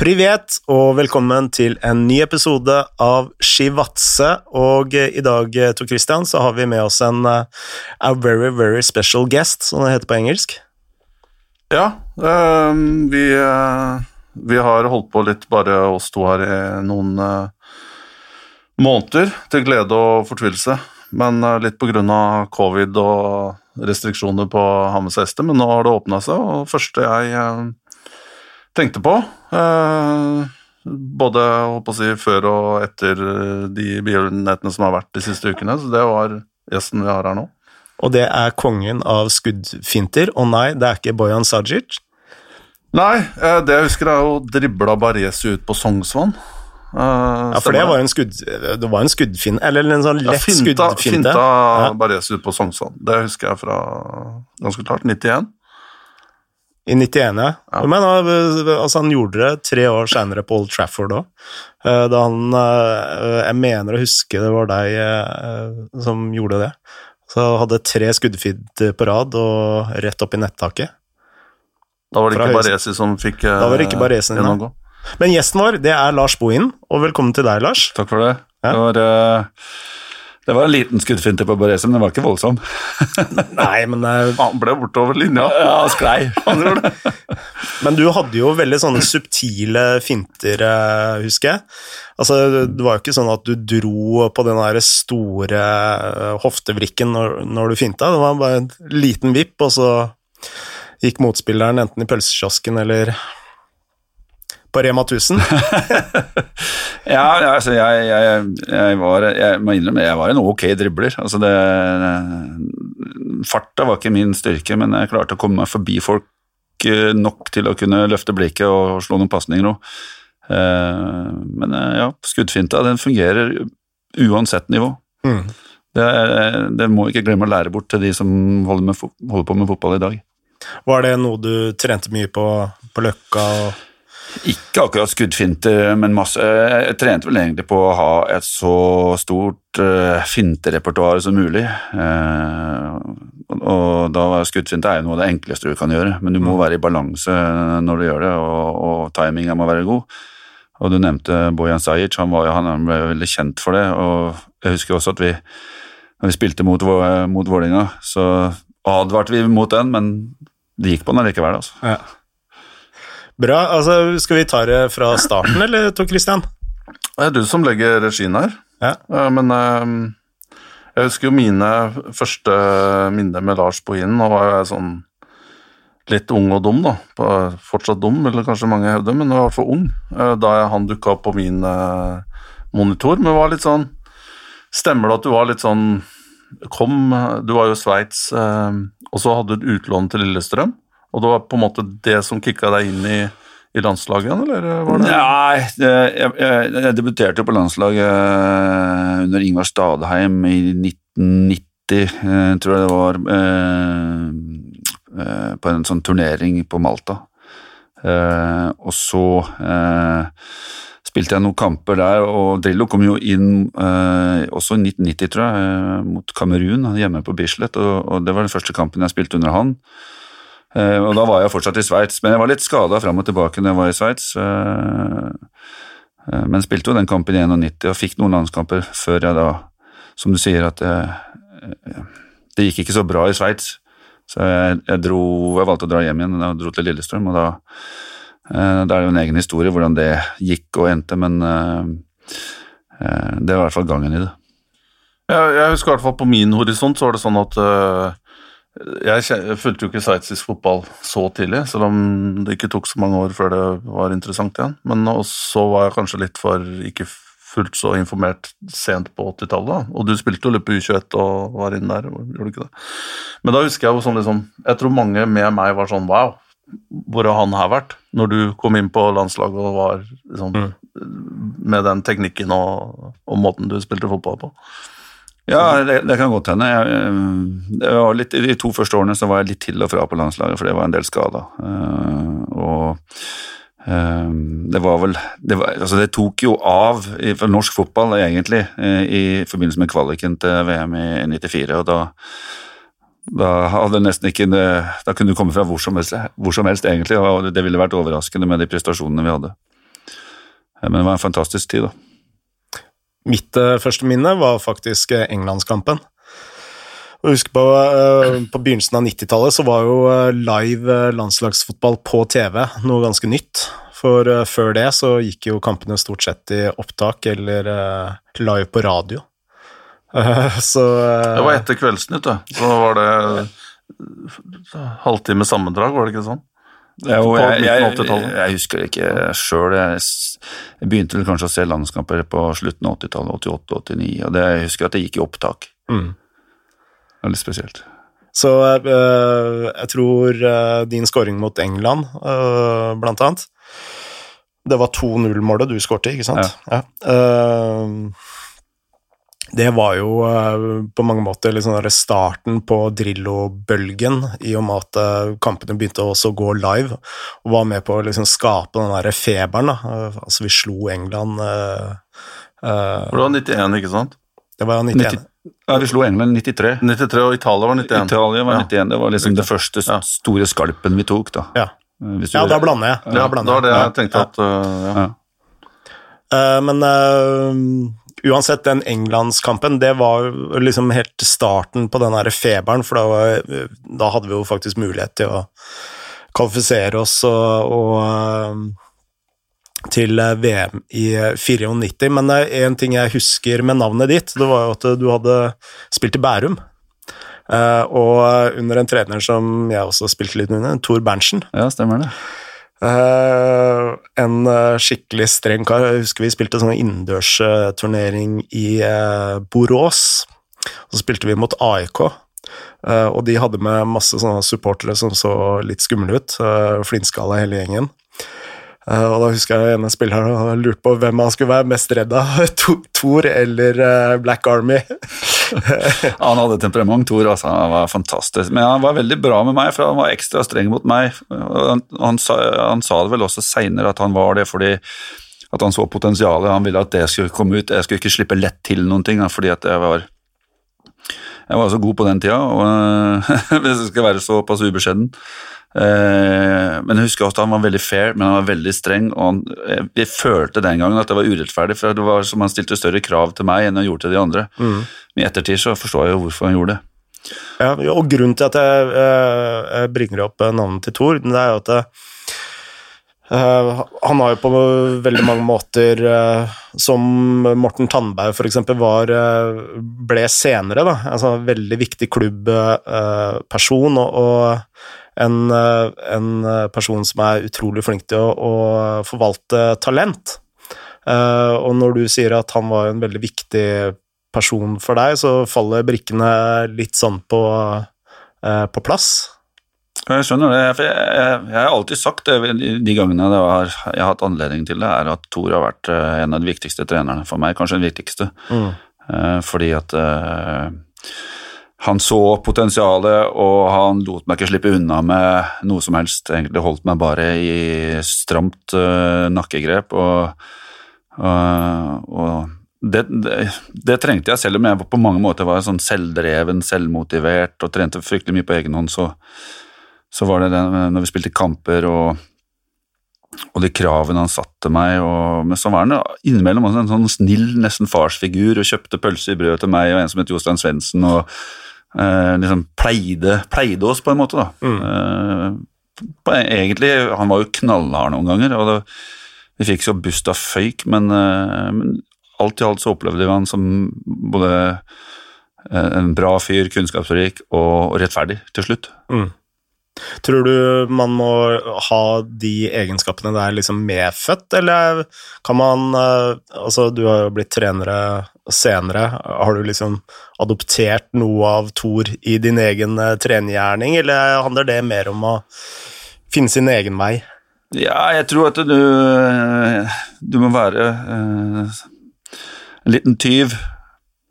Privet, og velkommen til en ny episode av Shivatse. Og eh, i dag, eh, Tor Christian, så har vi med oss en uh, a very, very special guest, som det heter på engelsk. Ja, um, vi, uh, vi, har holdt på litt, bare oss to her, i noen måneder, til glede og fortvilelse. Men litt på grunn av covid og restriksjoner på Hammers hester. Men nå har det åpna seg, og første jeg tenkte på. Eh, både si, før og etter de begivenhetene som har vært de siste ukene. Så det var gjesten vi har her nå. Og det er kongen av skuddfinter, og nei, det er ikke Bojan Sajic? Nei, eh, det jeg husker er jo dribla Baresi ut på Sognsvann. Uh, ja, for det var en, skudd, det var en skuddfinte, eller en sånn lett ja, finta, skuddfinte. Finta ja. Baresi ut på Sognsvann. Det husker jeg fra ganske klart. 91. I 91, ja. ja. Men altså, han gjorde det tre år seinere på Old Trafford òg. Eh, da han eh, Jeg mener å huske det var deg eh, som gjorde det. Så hadde tre skuddfeed på rad og rett opp i nettaket. Da var det ikke Baresi som fikk Da var det ikke Baresi, gjennomgå. Men gjesten vår, det er Lars Bohin, og velkommen til deg, Lars. Takk for det. Ja. Det var... Det var en liten skuddfinte på Borese, men den var ikke voldsom. Nei, men uh, Han ble bortover linja. Ja, han sklei. men du hadde jo veldig sånne subtile finter, uh, husker jeg. Altså, Det var jo ikke sånn at du dro på den der store uh, hoftevrikken når, når, du finta. Det var bare en liten vipp, og så gikk motspilleren enten i pølsekiosken eller på Rema 1000? ja, altså jeg, jeg, jeg, var Jeg må innrømme, jeg var en ok dribler. Altså det, farta var ikke min styrke, men jeg klarte å komme meg forbi folk eh, nok til å kunne løfte blikket og slå noen pasninger òg. Eh, men eh, ja, skuddfinta den fungerer uansett nivå. Mm. Det, det, må ikke glemme å lære bort til de som holder, med, holder, på med fotball i dag. Var det noe du trente mye på på Løkka? og ikke akkurat skuddfinter, men masse. Jeg trente vel egentlig på å ha et så stort uh, finterepertoar som mulig. Uh, og da var skuddfinte er jo noe av det enkleste du kan gjøre, men du må mm. være i balanse når du gjør det, og, og timinga må være god. Og du nevnte Bojan Sajic, han, var, han ble veldig kjent for det. Og jeg husker også at vi, når vi spilte mot, mot Vålinga, så advarte vi mot den, men det gikk på den allikevel. Altså. Ja. Bra. altså Skal vi ta det fra starten, eller Tor Christian? Det er du som legger regien her. Ja. Men ehm, jeg husker jo mine første minner med Lars på Bohinen. Nå var jeg sånn litt ung og dum, da. Fortsatt dum, eller kanskje mange hevder, men jeg var i hvert fall ung eh, da han dukka opp på min eh, monitor. Men var litt sånn Stemmer det at du var litt sånn Kom, du var jo Sveits, eh, og så hadde du et utlån til Lillestrøm. Og det var på en måte det som kicka deg inn i, i landslaget, eller var det Nei, jeg, jeg, jeg debuterte på landslaget eh, under Ingvar Stadheim i 1990, eh, tror jeg det var, eh, på en sånn turnering på Malta. Og så spilte jeg noen kamper der, og Drillo kom jo inn også i 1990, tror jeg, mot Kamerun, hjemme på Bislett, og, og det var den første kampen jeg spilte under han. Uh, og da var jeg fortsatt i Sveits, men jeg var litt skada fram og tilbake når jeg var i Sveits. Uh, uh, men spilte jo den kampen i 91 og fikk noen landskamper før jeg da, som du sier, at det gikk ikke så bra i Sveits. Så jeg, jeg, dro, jeg valgte å dra hjem igjen og dro til Lillestrøm, og da, da er det jo en egen historie hvordan det gikk og endte, men det var i hvert fall gangen i det. Jeg, jeg husker i hvert fall på min horisont så var det sånn at jeg fulgte jo ikke sveitsisk fotball så tidlig, selv om det ikke tok så mange år før det var interessant igjen. Men så var jeg kanskje litt for ikke fullt så informert sent på 80-tallet. Og du spilte jo litt på U21 og var inne der, gjorde du ikke det? Men da husker jeg jo sånn liksom Jeg tror mange med meg var sånn wow, hvor har han her vært? Når du kom inn på landslaget og var liksom mm. Med den teknikken og, og måten du spilte fotball på. Ja, det, det, kan godt hende. Jeg, I de to første årene så var jeg litt til og fra på landslaget, for det var en del skader. Uh, og uh, det var vel det, var, altså det, tok jo av for norsk fotball, egentlig, i forbindelse med kvaliken til VM i 94, og da da hadde nesten ikke Da kunne du komme fra hvor som helst, hvor som helst egentlig, og det ville vært overraskende med de prestasjonene vi hadde. Men det var en fantastisk tid, da. Mitt uh, første minne var faktisk uh, Englandskampen. Og husk på, uh, på begynnelsen av 90-tallet så var jo live landslagsfotball på TV noe ganske nytt. For før det så gikk jo kampene stort sett i opptak eller live på radio. så Det var etter Kveldsnytt, da. Så var det halvtime sammendrag, var det ikke sånn? Jo, jeg, jeg, jeg, husker det ikke sjøl. Jeg, jeg, begynte vel kanskje å se landskamper på slutten av 80-tallet, 88-89, og det, jeg husker at det gikk i opptak. Mm. Veldig spesielt. Så øh, jeg tror øh, din scoring mot England, øh, blant annet Det var 2-0-målet du skårte, ikke sant? Ja. ja. Uh, det var jo uh, på mange måter liksom starten på Drillo-bølgen, i og med at uh, kampene begynte også å gå live, og var med på å liksom skape den der feberen. Da. altså, vi slo England Det var 91, ikke sant? Det var 91. 90, ja, vi slo England 93. 93, Og Italia var 91. Italia var 91, Det var liksom det første store skalpen vi tok, da. Ja, ja da blander jeg. Da, blander jeg. det var det jeg tenkte at ja. Men uansett, den Englandskampen, det var liksom helt starten på den derre feberen, for da, var, da, hadde vi jo faktisk mulighet til å kvalifisere oss og, og eh, til VM i 94. Men det en ting jeg husker med navnet ditt, det var jo at du hadde spilt i Bærum. Eh, og under en trener som jeg også spilte litt under, Tor Berntsen. Ja, stemmer det. Uh, en uh, skikkelig streng kar. Jeg husker vi spilte sånn innendørsturnering i uh, Borås. Så spilte vi mot AIK, og de hadde med masse sånne supportere som så litt skumle ut. Flintskalla hele gjengen. Uh, og da husker jeg en spiller og lurte på hvem han skulle være mest redd av, Thor eller uh, Black Army. han hadde temperament, Thor. Altså, han var fantastisk. Men han var veldig bra med meg, for han var ekstra streng mot meg. Han, han, sa, han sa, det vel også seinere at han var det fordi at han så potensialet. Han ville at det skulle komme ut. Jeg skulle ikke slippe lett til noen ting, fordi at jeg var jeg var så god på den tida, og, hvis jeg skal være såpass ubeskjeden. Eh, men jeg husker også at han var veldig fair, men han var veldig streng. og han, Jeg følte den gangen at det var urettferdig, for det var som han stilte større krav til meg enn han gjorde til de andre. Mm. Men i ettertid så forstår jeg jo hvorfor han gjorde det. Ja, og Grunnen til at jeg, eh, jeg bringer opp navnet til Thor, det er jo at Uh, han har jo på veldig mange måter, uh, som Morten Tandberg f.eks. var uh, ble senere, da, altså veldig viktig klubbperson og, og, en, eh, en, eh, person som er utrolig flink til å, å forvalte talent. Uh, og når du sier at han var en veldig viktig person for deg, så faller brikkene litt sånn på, på plass. Jeg skjønner det. Jeg, jeg, jeg, har alltid sagt det de gangene var, jeg har hatt anledning til det, er at Thor har vært en av de viktigste trenerne for meg, kanskje den viktigste. Mm. Fordi at han så potensialet, og han lot meg ikke slippe unna med noe som helst. Egentlig holdt meg bare i stramt uh, nakkegrep, og, uh, og det, det, det, trengte jeg, selv om jeg på mange måter var sånn selvdreven, selvmotivert og trente fryktelig mye på egen hånd, så, så var det det når vi spilte kamper og, og de kravene han satte meg, og, men så var han innimellom en sånn snill, nesten farsfigur, og kjøpte pølse i brød til meg og en som het Jostein Svendsen. og eh, liksom pleide, pleide, oss, på en måte. da. Mm. Eh, egentlig, Han var jo knallhard noen ganger, og det, vi fikk så bust av føyk, men, eh, men, alt i alt så opplevde vi han som både eh, en bra fyr, kunnskapsrik og, og rettferdig til slutt. Mm. Tror du man må ha de egenskapene der liksom medfødt, eller kan man eh, Altså, du har jo blitt trenere senere. Har du liksom adoptert noe av Thor i din egen uh, trenergjerning, eller handler det mer om å finne sin egen vei? Ja, jeg tror at du, du må være en liten tyv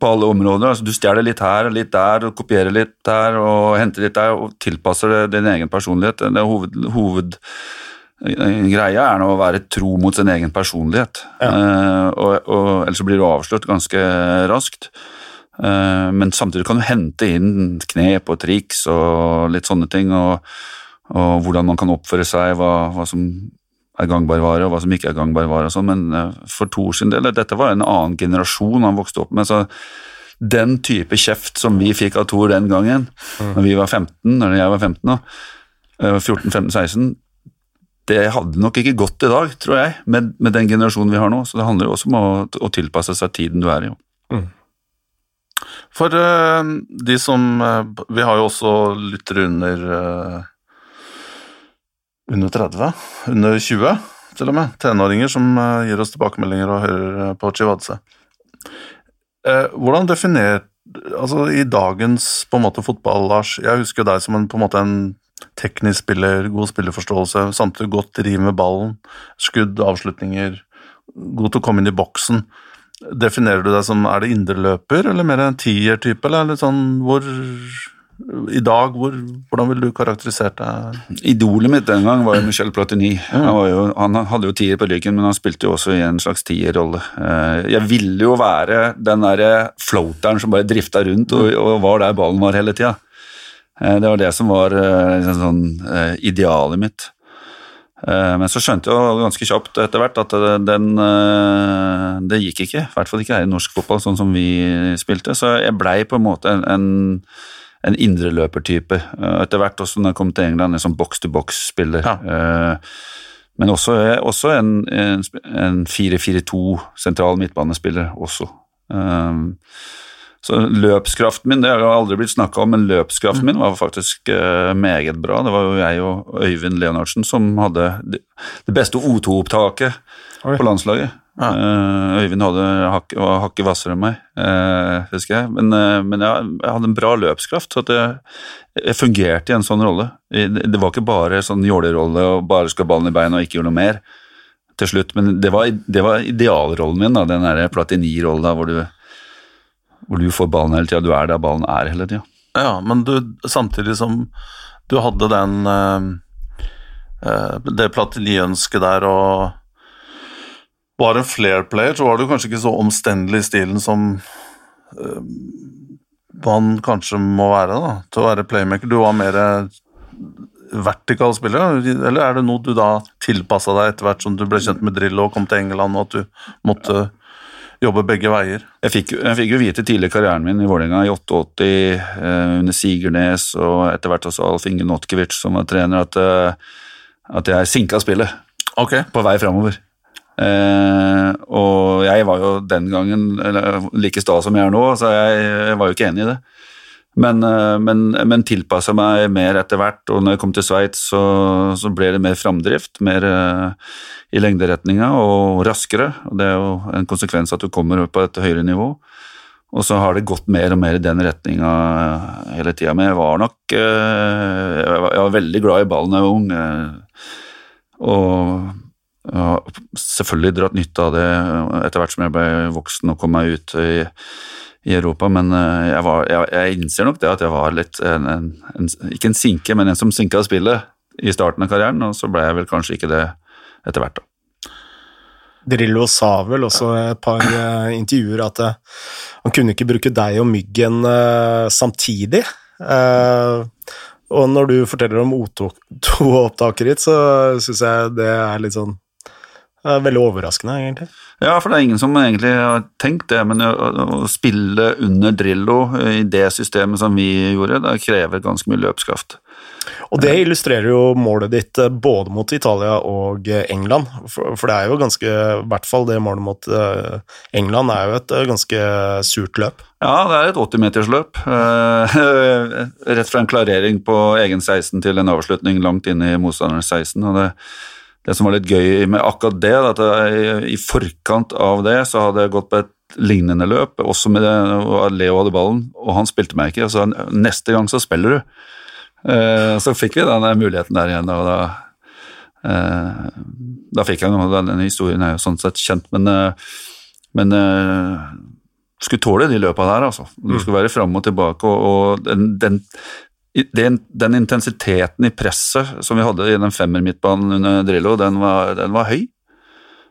på alle områder. Altså, du stjeler litt her og litt der, og kopierer litt der og henter litt der, og tilpasser det din egen personlighet. Det hoved, Hovedgreia er nå å være tro mot sin egen personlighet, ja. uh, og, og, ellers blir du avslørt ganske raskt. Uh, men samtidig kan du hente inn knep og triks og litt sånne ting, og, og hvordan man kan oppføre seg, hva, hva som er gangbar vare, og hva som ikke er gangbar vare. og sånn, Men eh, for Thor sin del, dette var en annen generasjon han vokste opp med. så Den type kjeft som vi fikk av Thor den gangen, mm. når vi var 15, når jeg var 15 nå, 14-15-16 det hadde nok ikke gått i dag, tror jeg, med, med, den generasjonen vi har nå. Så det handler jo også om å, å tilpasse seg tiden du er i. Mm. For uh, de som uh, Vi har jo også lyttere under uh, under 30, under 20 til og med, tenåringer som uh, gir oss tilbakemeldinger og hører uh, på Chivadze. Uh, hvordan definerer Altså, i dagens på en måte fotball, Lars, jeg husker deg som en, på en måte en teknisk spiller, god spillerforståelse, samtidig godt driv med ballen, skudd, avslutninger, god til å komme inn i boksen. Definerer du deg som er det indreløper, eller mer en tier-type, eller litt sånn hvor i dag, hvor, hvordan ville du karakterisert deg? Idolet mitt den gang var jo Michel Platini. Han, jo, han, hadde jo tier på ryggen, men han spilte jo også i en slags tierrolle. Eh, jeg ville jo være den derre floateren som bare drifta rundt og, og, var der ballen var hele tida. Eh, det var det som var eh, liksom sånn, idealet mitt. Men så skjønte jeg jo ganske kjapt etter hvert at den, det gikk ikke. I hvert fall ikke her i norsk fotball, sånn som vi spilte. Så jeg blei på en måte en, en en indreløpertype. Eh, etter hvert også når jeg kom til England, en sånn box-to-box-spiller. Ja. Eh, men også, også en, en 4-4-2 sentral midtbanespiller også. Eh, så løpskraften min, det har aldri blitt snakka om, men løpskraften min var faktisk meget bra. Det var jo jeg og Øyvind Leonardsen som hadde det beste O2-opptaket på landslaget. Ja. Uh, Øyvind hadde hak, var hakket hvassere enn meg, uh, husker jeg. Men, uh, men jeg, jeg, hadde en bra løpskraft, så jeg, jeg, fungerte i en sånn rolle. Det, var ikke bare sånn jålerolle og bare skal ballen i beina og ikke gjøre noe mer til slutt, men det var, det var idealrollen min, da, den derre Platini-rollen hvor, hvor, du får ballen hele tida, du er der ballen er hele tida. Ja, men du, samtidig som du hadde den det Platini-ønsket der og var en flair-player, så var du kanskje ikke så omstendelig i stilen som øh, man kanskje må være da, til å være playmaker. Du var mer vertikal spiller, eller er det noe du da tilpassa deg etter hvert som du ble kjent med Drillo og kom til England, og at du måtte jobbe begge veier? Jeg fikk, jeg fikk jo vite tidlig i karrieren min i Vålerenga, i 88, eh, under Sigernes og etter hvert også Alf Inge Notkevic som var trener, at, uh, at jeg sinka spillet okay. på vei framover. Eh, og jeg var jo den gangen like sta som jeg er nå, så jeg, jeg, var jo ikke enig i det. Men, eh, men, men tilpassa meg mer etter hvert, og når jeg kom til Sveits, så, så, ble det mer framdrift. Mer eh, i lengderetninga og raskere. og Det er jo en konsekvens at du kommer opp på et høyere nivå. Og så har det gått mer og mer i den retninga hele tida. Men jeg var nok eh, Jeg var, veldig glad i ballen da jeg var ung. Eh, og selvfølgelig dratt nytte av det etter hvert som jeg ble voksen og kom meg ut i, i Europa, men eh, jeg, var, jeg, jeg, innser nok det at jeg var litt en, en, en, Ikke en sinke, men en som sinka spillet i starten av karrieren, og så ble jeg vel kanskje ikke det etter hvert, da. Drillo sa vel også i et par uh, intervjuer at uh, han kunne ikke bruke deg og Myggen samtidig. og når du forteller om O2-opptaket ditt, så syns jeg det er litt sånn det er veldig overraskende, egentlig. Ja, for det er ingen som egentlig har tenkt det, men å, spille under Drillo i det systemet som vi gjorde, det krever ganske mye løpskraft. Og det illustrerer jo målet ditt eh, både mot Italia og eh, England, for, det er jo ganske I hvert fall det målet mot eh, England er jo et ganske surt løp. Ja, det er et 80-metersløp. Rett fra en klarering på egen 16 til en avslutning langt inn i motstanderens 16. og det det som var litt gøy med akkurat det, at jeg, i forkant av det så hadde jeg gått på et lignende løp, også med det, og Leo hadde ballen, og han spilte meg ikke. og så Neste gang så spiller du. Eh, så fikk vi den muligheten der igjen, og da eh, Da fikk jeg noe Denne historien er jo sånn sett kjent, men, eh, men eh, skulle tåle de løpa der, altså. Du mm. skulle være fram og tilbake, og, og den, den, den, den, intensiteten i presset som vi hadde i den femmer-midtbanen under Drillo, den var, den var høy.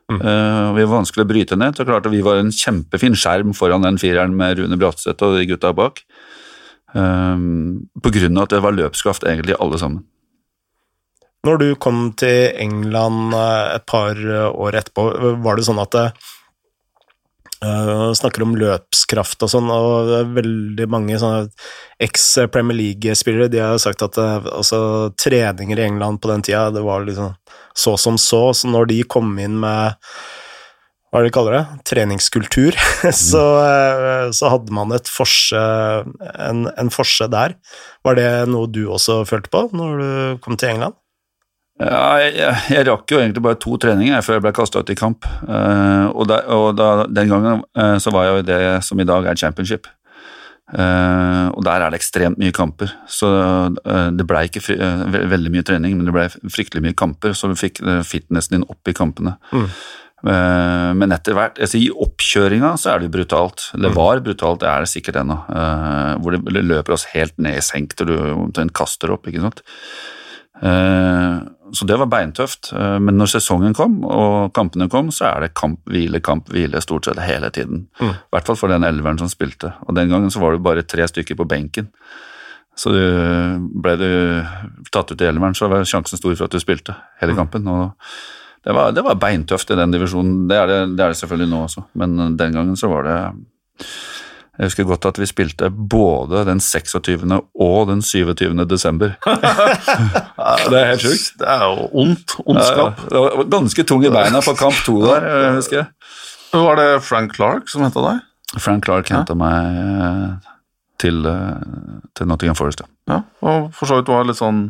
Mm. Uh, vi var vanskelig å bryte ned. så klart at Vi var en kjempefin skjerm foran den fireren med Rune Bratseth og de gutta bak. Uh, på grunn av at det var løpskraft egentlig alle sammen. Når du kom til England eh, et par år etterpå, var det sånn at Uh, snakker om løpskraft og sånn, og veldig mange sånne eks-Premier League-spillere de har sagt at uh, altså, treninger i England på den tida, det var liksom så som så, så når de kom inn med hva er det de kaller det, treningskultur, så, uh, så, hadde man et forse, en, en forse der. Var det noe du også følte på når du kom til England? Ja, jeg, jeg, rakk jo egentlig bare to treninger før jeg ble kasta ut i kamp. Uh, og, da, og da, den gangen uh, så var jeg jo det som i dag er championship. Uh, og der er det ekstremt mye kamper, så det blei ikke fri, veldig mye trening, men det blei fryktelig mye kamper, så du fikk fitnessen din opp i kampene. Mm. men etter hvert altså I oppkjøringa så er det jo brutalt. Det mm. var brutalt, det er det sikkert ennå. hvor det løper oss helt ned i senk til du omtrent kaster opp. ikke sant? Så det var beintøft. Eh, men når sesongen kom og kampene kom, så er det kamp, hvile, kamp, hvile stort sett hele tiden. I mm. hvert fall for den elveren som spilte. Og den gangen så var det bare tre stykker på benken. Så du, ble du tatt ut i elveren, så var sjansen stor for at du spilte hele mm. kampen. og det var, det var beintøft i den divisjonen. Det er det, det er det selvfølgelig nå også, men den gangen så var det jeg husker godt at vi spilte både den 26. og den 27. desember. det er helt sjukt. Det er jo ondt. Ondskap. Det var ganske tung i beina på kamp to der, jeg husker jeg. Var det Frank Clark som henta deg? Frank Clark ja. henta meg eh, til, eh, til Nottingham Forest, ja. ja. Og for så vidt var litt sånn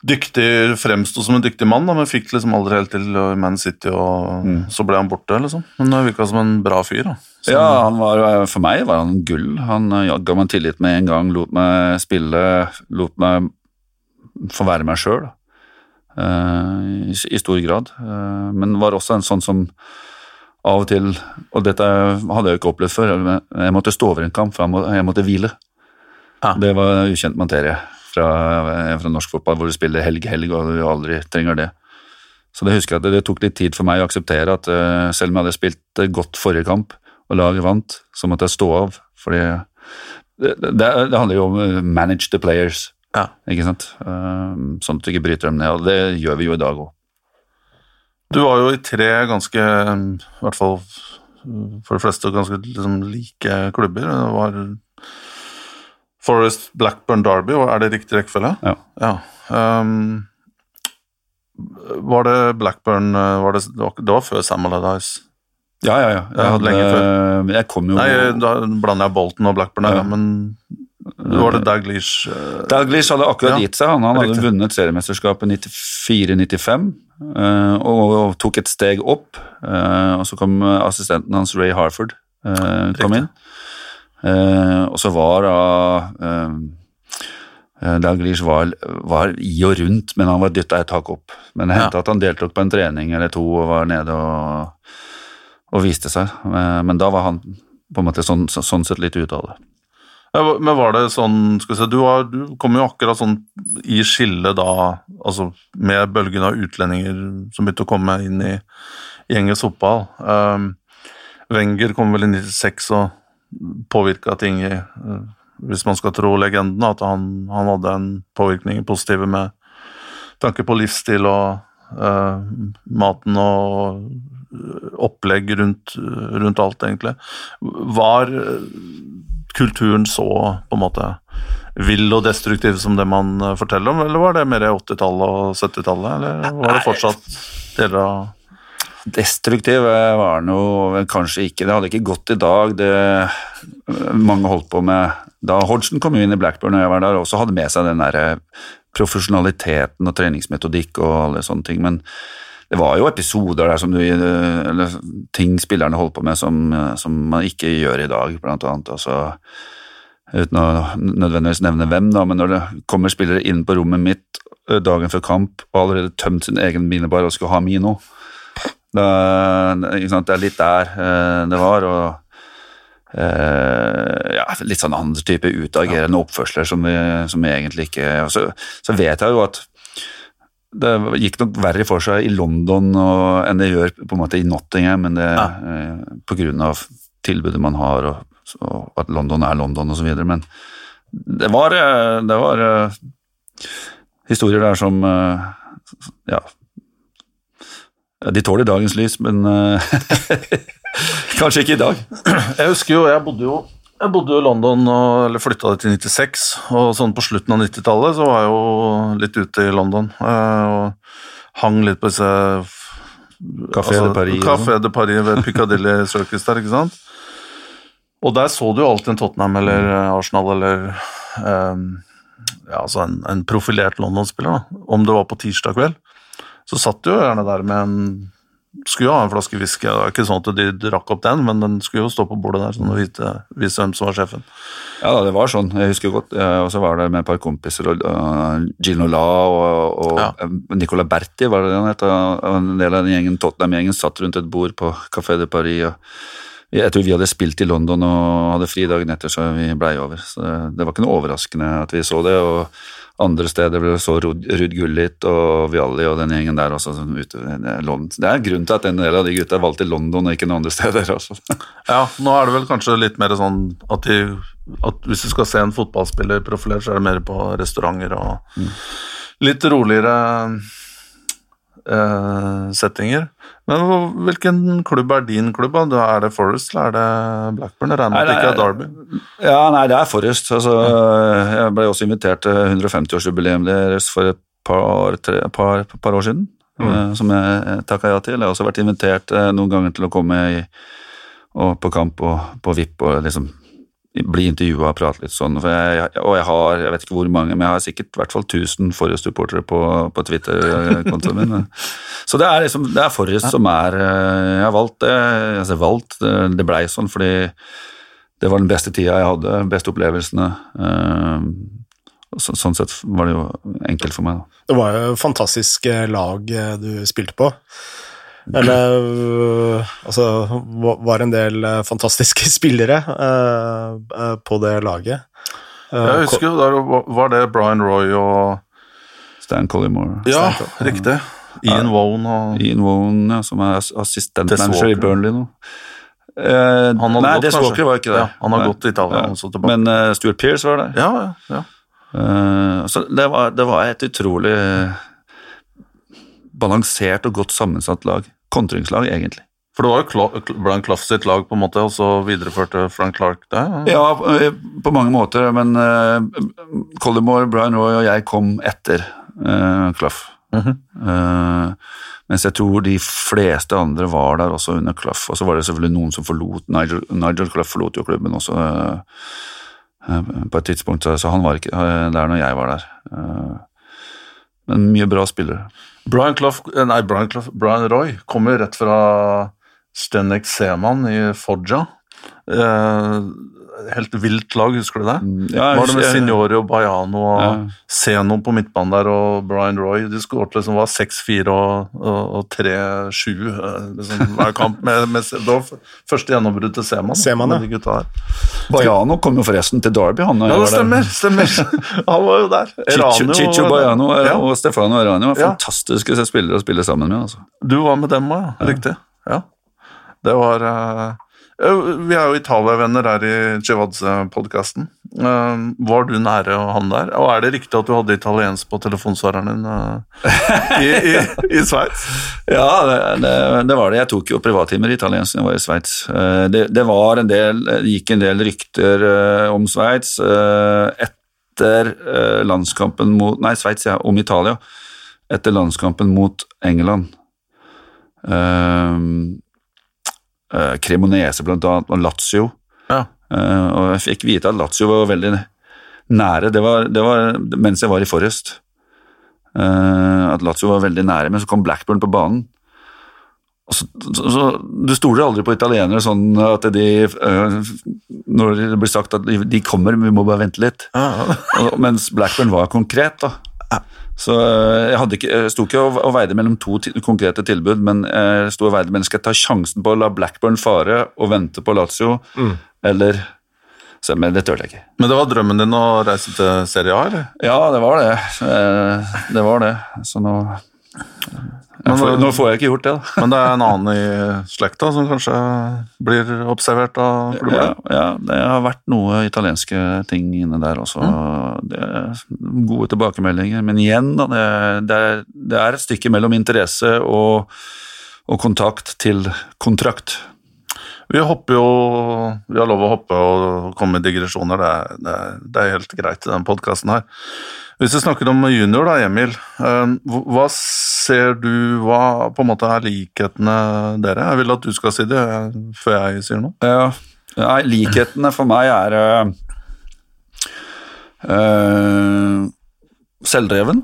dyktig, fremsto som en dyktig mann, da, men fikk liksom aldri helt til Man City, og mm. så ble han borte, liksom. Men det virka som en bra fyr, da. Så, ja, var, for meg var han gull. Han uh, ga meg tillit med en gang, lot meg spille, lot meg få være meg sjøl, uh, i, i, stor grad. Uh, men var også en sånn som av og til, og dette hadde jeg jo ikke opplevd før, jeg måtte stå over en kamp, for jeg måtte hvile. Ja. Det var ukjent materie fra, fra, norsk fotball, hvor du spiller helg-helg og du aldri trenger det. Så det husker jeg at det, tok litt tid for meg å akseptere at uh, selv om jeg hadde spilt godt forrige kamp og laget vant, så måtte jeg stå av. fordi det, det, det handler jo om uh, manage the players, ja. ikke sant? Uh, sånn at du ikke bryter dem ned, og det gjør vi jo i dag òg. Du var jo i tre ganske, i hvert fall for de fleste, ganske liksom, like klubber. Det var Forest Blackburn Derby, er det riktig rekkefølge? Ja. ja. Um, var det Blackburn eh, var det, det, var før Sam Allardyce? Ja, ja, ja. Jeg, hadde, lenge før. jeg kom jo Nei, Da blander jeg Bolton og Blackburn her, ja. men var det Daglish uh, Daglish hadde akkurat ja, gitt seg. Han, han hadde vunnet seriemesterskapet 94-95 uh, og, tok et steg opp. Uh, og så kom assistenten hans, Ray Harford, kom inn. Uh, og så var da uh, Dalglish var, var, i og rundt, men han var dytta et tak opp. Men det hendte ja. at han deltok på en trening eller to og var nede og, og viste seg. Men da var han på en måte sånn, sånn sett litt ute av det. Ja, men var det sånn skal vi si, Du, var, du kom jo akkurat sånn i skillet da, altså med bølgen av utlendinger som begynte å komme inn i, i engelsk fotball. Um, Wenger kom vel i 96 og påvirka ting i eh, Hvis man skal tro legenden, at han, han hadde en påvirkning positiv med tanke på livsstil og uh, maten og eh, opplegg rundt, rundt, alt, egentlig. Var kulturen så på en måte vill og destruktiv som det man forteller om, eller var det mer 80-tallet og 70-tallet, eller var det fortsatt deler av Destruktiv var den jo kanskje ikke. Det hadde ikke gått i dag. Det mange holdt på med da Hodgson kom inn i Blackburn og jeg var der, også hadde med seg den der eh, profesjonaliteten og treningsmetodikk og alle sånne ting. Men det var jo episoder der som du, eh, eller ting spillerne holdt på med som, eh, som man ikke gjør i dag, blant annet. Altså, uten å nødvendigvis nevne hvem, da, men når det kommer spillere inn på rommet mitt dagen før kamp og allerede tømt sin egen minibar og skulle ha Mino det, det er litt der eh, det var. og Uh, ja, Litt sånn andre type utagerende ja. oppførsler som vi, som vi, egentlig ikke så, så, vet jeg jo at det gikk nok verre for seg i London og, enn det gjør på en måte i Nottingham, men det ja. uh, av tilbudet man har og, og at London er London osv. Men det var, eh, det var historier der som uh, ja, ja, de tåler dagens lys, men eh, kanskje ikke i dag. Jeg husker jo, jeg bodde jo jeg bodde jo i London, og, eller flytta dit i 96, og sånn på slutten av 90-tallet så var jeg jo litt ute i London eh, og hang litt på disse Café de Paris Café de Paris ved Piccadilly Circus der, ikke sant? Og der så du jo alltid en Tottenham eller Arsenal eller um, ja, altså en, en profilert London-spiller, da. Om det var på tirsdag kveld, så satt du jo gjerne der med en skulle jo ha en flaske whisky. Det var ikke sånn at de drakk opp den, men den skulle jo stå på bordet der, sånn å vite, vise hvem som var sjefen. Ja, da, det var sånn. Jeg husker godt. Og så var det med et par kompiser. og uh, Gino La og, og Ja. eh, Nicola Berti, var det han het. og En del av den gjengen, Tottenham-gjengen satt rundt et bord på Café de Paris. og jeg tror vi hadde spilt i London og hadde fri dagen etter, så vi blei over. Så det, det var ikke noe overraskende at vi så det. og andre steder ble så Rud, Gullit og Vialli og den gjengen der også. Som ute, det, er London. det er en grunn til at en del av de gutta valgte London og ikke noen andre steder. Også. Ja, nå er det vel kanskje litt mer sånn at, de, at hvis du skal se en fotballspiller profilert, så er det mer på restauranter og litt roligere eh, settinger. Men hvilken klubb er din klubb? da? Er det Forest eller er det Blackburn? Jeg regner med at det ikke er Derby. Ja, nei, det er Forest. Altså, jeg ble også invitert til 150-årsjubileet deres for et par, tre, par, par år siden, mm. som jeg takka ja til. Jeg har også vært invitert eh, noen ganger til å komme i, på kamp og på VIP og liksom bli intervjua og prate litt sånn. Jeg, og jeg har, jeg vet ikke hvor mange, men jeg har sikkert i hvert fall 1000 Forrest-supportere på, på Twitter-kontoen min. Så det er liksom, det er Forrest som er eh, Jeg har valgt det. Altså valgt, det, det blei sånn fordi det var den beste tida jeg hadde, beste opplevelsene. eh, så, sånn sett var det jo enkelt for meg. Da. Det var jo et fantastisk eh, lag eh, du spilte på. Eller øh, Altså, var en del eh, fantastiske spillere eh, eh, på det laget. Eh, Jeg husker jo, der var det Brian Roy og Stan Collymore. Ja, riktig. Ian Wone og Ian Wone, ja, som er ass- assistentmanager i Burnley nå. Eh, Han hadde nei, gått, Des? Walker var ikke det. Ja, han har gått til Italia, Ja. Men uh, Stuart Pearce var der. Ja, ja, ja. Eh, så det var, det var et utrolig balansert og godt sammensatt lag. Kontringslag, egentlig. For det var jo Brian Clough sitt lag, på en måte, og så videreførte Frank Clark det. Ja, eh, på mange måter, men uh, Collymore, Brian Roy og jeg kom etter uh, Clough. Mm -hmm. uh, mens jeg tror de fleste andre var der også under Clough. Og så var det selvfølgelig noen som forlot Nigel, Nigel Clough forlot jo klubben også på et tidspunkt, så, han var ikke der når jeg var der. Men mye bra spillere. Brian Clough, eh, nei, Brian, Clough, Brian Roy kommer rett fra Stenek Seman i Foggia. Eh, helt vilt lag, husker du det? Ja, var det med Signore og Baiano og Ja. Zeno på midtbanen der og Brian Roy? De skåret liksom var 6-4 og, og, og 3-7 eh, liksom, hver kamp. Med, med, det var første gjennombrudd til Seman. Seman, ja. Baiano kom jo forresten til Derby, han. Ja, det stemmer! stemmer. Han var jo der. Chicho, Eranio Chicho var der. Baiano Ja. og Stefano Erani var fantastiske spillere å spille sammen med. Altså. Du var med dem òg, ja. Riktig. Ja. Det var eh, eh, Vi er jo Italia-venner her i Chivadze-podkasten. var du nære han der? Og er det riktig at du hadde italiensk på telefonsvareren din eh, i, i, i Sveits? Ja, det, det, var det. Jeg tok jo privattimer i italiensk da jeg var i Sveits. Eh, Det, det var en del, gikk en del rykter eh, om Sveits eh, etter eh, landskampen mot Nei, Sveits, ja, om Italia. Etter landskampen mot England. Um, eh, Cremonese blant annet, og Lazio. Ja. Uh, og jeg fikk vite at Lazio var veldig nære. Det var, det var mens jeg var i Forrest. Uh, at Lazio var veldig nære, men så kom Blackburn på banen. Så, så, så, du stoler aldri på italienere sånn at de uh, Når det blir sagt at de, de kommer, vi må bare vente litt. Ja. Og, mens Blackburn var konkret, da. Så eh, jeg, hadde ikke, jeg sto ikke og, veide mellom to konkrete tilbud, men jeg sto og veide mellom skal jeg ta sjansen på å la Blackburn fare og vente på Lazio, eller så, Men det turte jeg ikke. Men det var drømmen din å reise til Serie A, eller? Ja, det var det. Eh, Det var det. Så nå Jeg får, nå får jeg ikke gjort det, da. Men det er en annen i slekta som kanskje blir observert av Ja, ja, det har vært noe italienske ting inne der også. Det er gode tilbakemeldinger. Men igjen, da, det, det, er, det er et stykke mellom interesse og, og kontakt til kontrakt. Vi hopper jo Vi har lov å hoppe og komme med digresjoner, det er, det er, det er helt greit i denne podkasten her. Hvis vi snakker om junior, da, Emil. eh, Hva ser du Hva på en måte er likhetene dere? Jeg vil at du skal si det før jeg sier noe. Ja, nei, likhetene for meg er øh, selvdreven.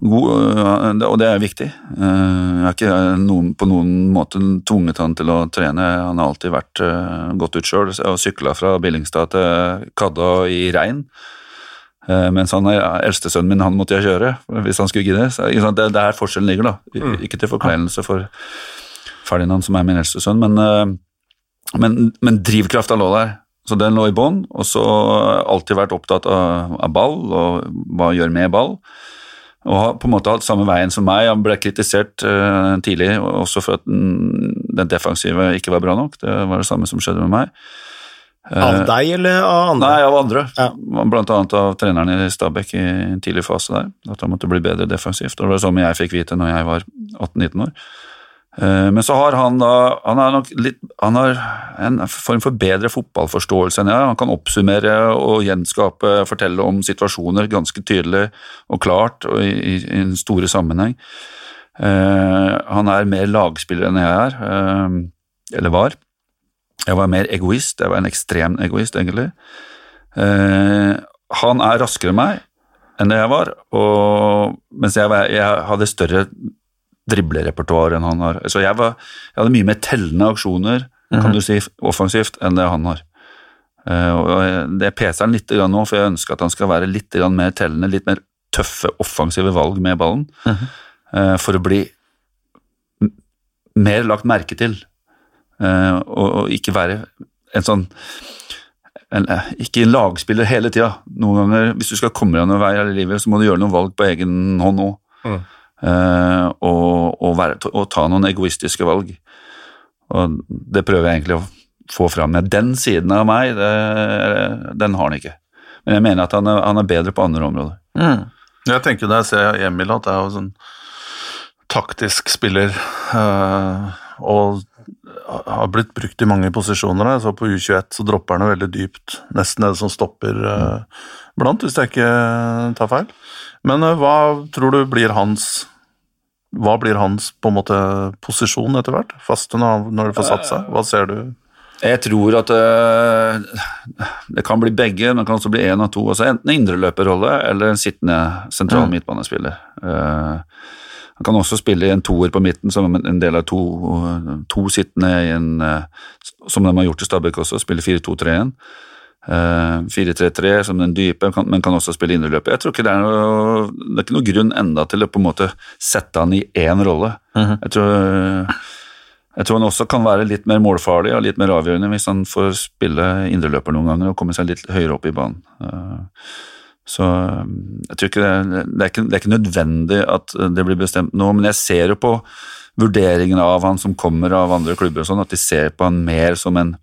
God, og det er viktig. Jeg har ikke noen, på noen måte tvunget han til å trene. Han har alltid vært godt ut sjøl og sykla fra Billingstad til Kadda i regn. Eh, mens han er eldstesønnen min, han måtte jeg kjøre hvis han skulle gidde. Så, det, det er forskjellen ligger, da. I- Ikke til forkleinelse for Ferdinand, som er min eldste sønn, men, eh, men, men drivkrafta lå der. Så den lå i bånn, og så alltid vært opptatt av, av ball og hva gjør med ball. Og har på en måte hatt samme veien som meg. Han ble kritisert uh, tidlig også for at den, den defensive ikke var bra nok. Det var det samme som skjedde med meg. Av deg eller av andre? Nei, av andre. Ja. Blant annet av treneren i Stabæk i en tidlig fase der. At han måtte bli bedre defensivt. Og det var samme jeg fikk vite når jeg var 18-19 år. Eh, Men så har han da Han har nok litt Han har en form for bedre fotballforståelse enn jeg. Han kan oppsummere og gjenskape, fortelle om situasjoner ganske tydelig og klart og i, i, en store sammenheng. Eh, han er mer lagspiller enn jeg er, eh, eller var. Jeg var mer egoist. Jeg var en ekstrem egoist, egentlig. Eh, han er raskere enn meg enn det jeg var, og, mens jeg, var, jeg hadde større driblerepertoar enn han har. Så jeg, var, jeg hadde mye mer tellende aksjoner, kan du si, offensivt, enn det han har. Eh, og det peser han litt grann nå, for jeg ønsker at han skal være litt grann mer tellende, litt mer tøffe, offensive valg med ballen, eh, for å bli mer lagt merke til, og, og ikke være en sånn en, eh, ikke en lagspiller hele tida. Noen ganger, hvis du skal komme deg noen vei i livet, så må du gjøre noen valg på egen hånd òg. Mm. Eh, og, og, være, og ta noen egoistiske valg. Og det prøver jeg egentlig å få fram. Men den siden av meg, det, den har han ikke. Men jeg mener at han er, han er bedre på andre områder. Mm. Jeg tenker når jeg ser Emil at det er jo sånn taktisk spiller eh, og har blitt brukt i mange posisjoner. Jeg Så på U21 så dropper han veldig dypt, nesten det som stopper eh, blant, hvis jeg ikke tar feil. Men eh, hva tror du blir hans hva blir hans på en måte posisjon etter hvert? Faste når, når det får satt seg? Hva ser du? Jeg tror at øh, det kan bli begge, men det kan også bli én av to. Altså enten indreløperrolle eller en sittende sentral Mm. midtbanespiller. Eh, han kan også spille i en toer på midten som en del av to, to sittende i en eh, Som de har gjort i Stabæk også, spille 4-2-3-1. Uh, 4-3-3 som den dype, men kan også spille indreløper. Jeg tror ikke det er noe, det er ikke noe grunn enda til å på en måte sette han i én rolle. Mhm. Jeg tror jeg tror han også kan være litt mer målfarlig og litt mer avgjørende hvis han får spille indreløper noen ganger og komme seg litt høyere opp i banen. Så eh, jeg tror ikke det, det, er ikke, det er ikke nødvendig at det blir bestemt nå, men jeg ser jo på vurderingene av han som kommer av andre klubber og sånn, at de ser på han mer som en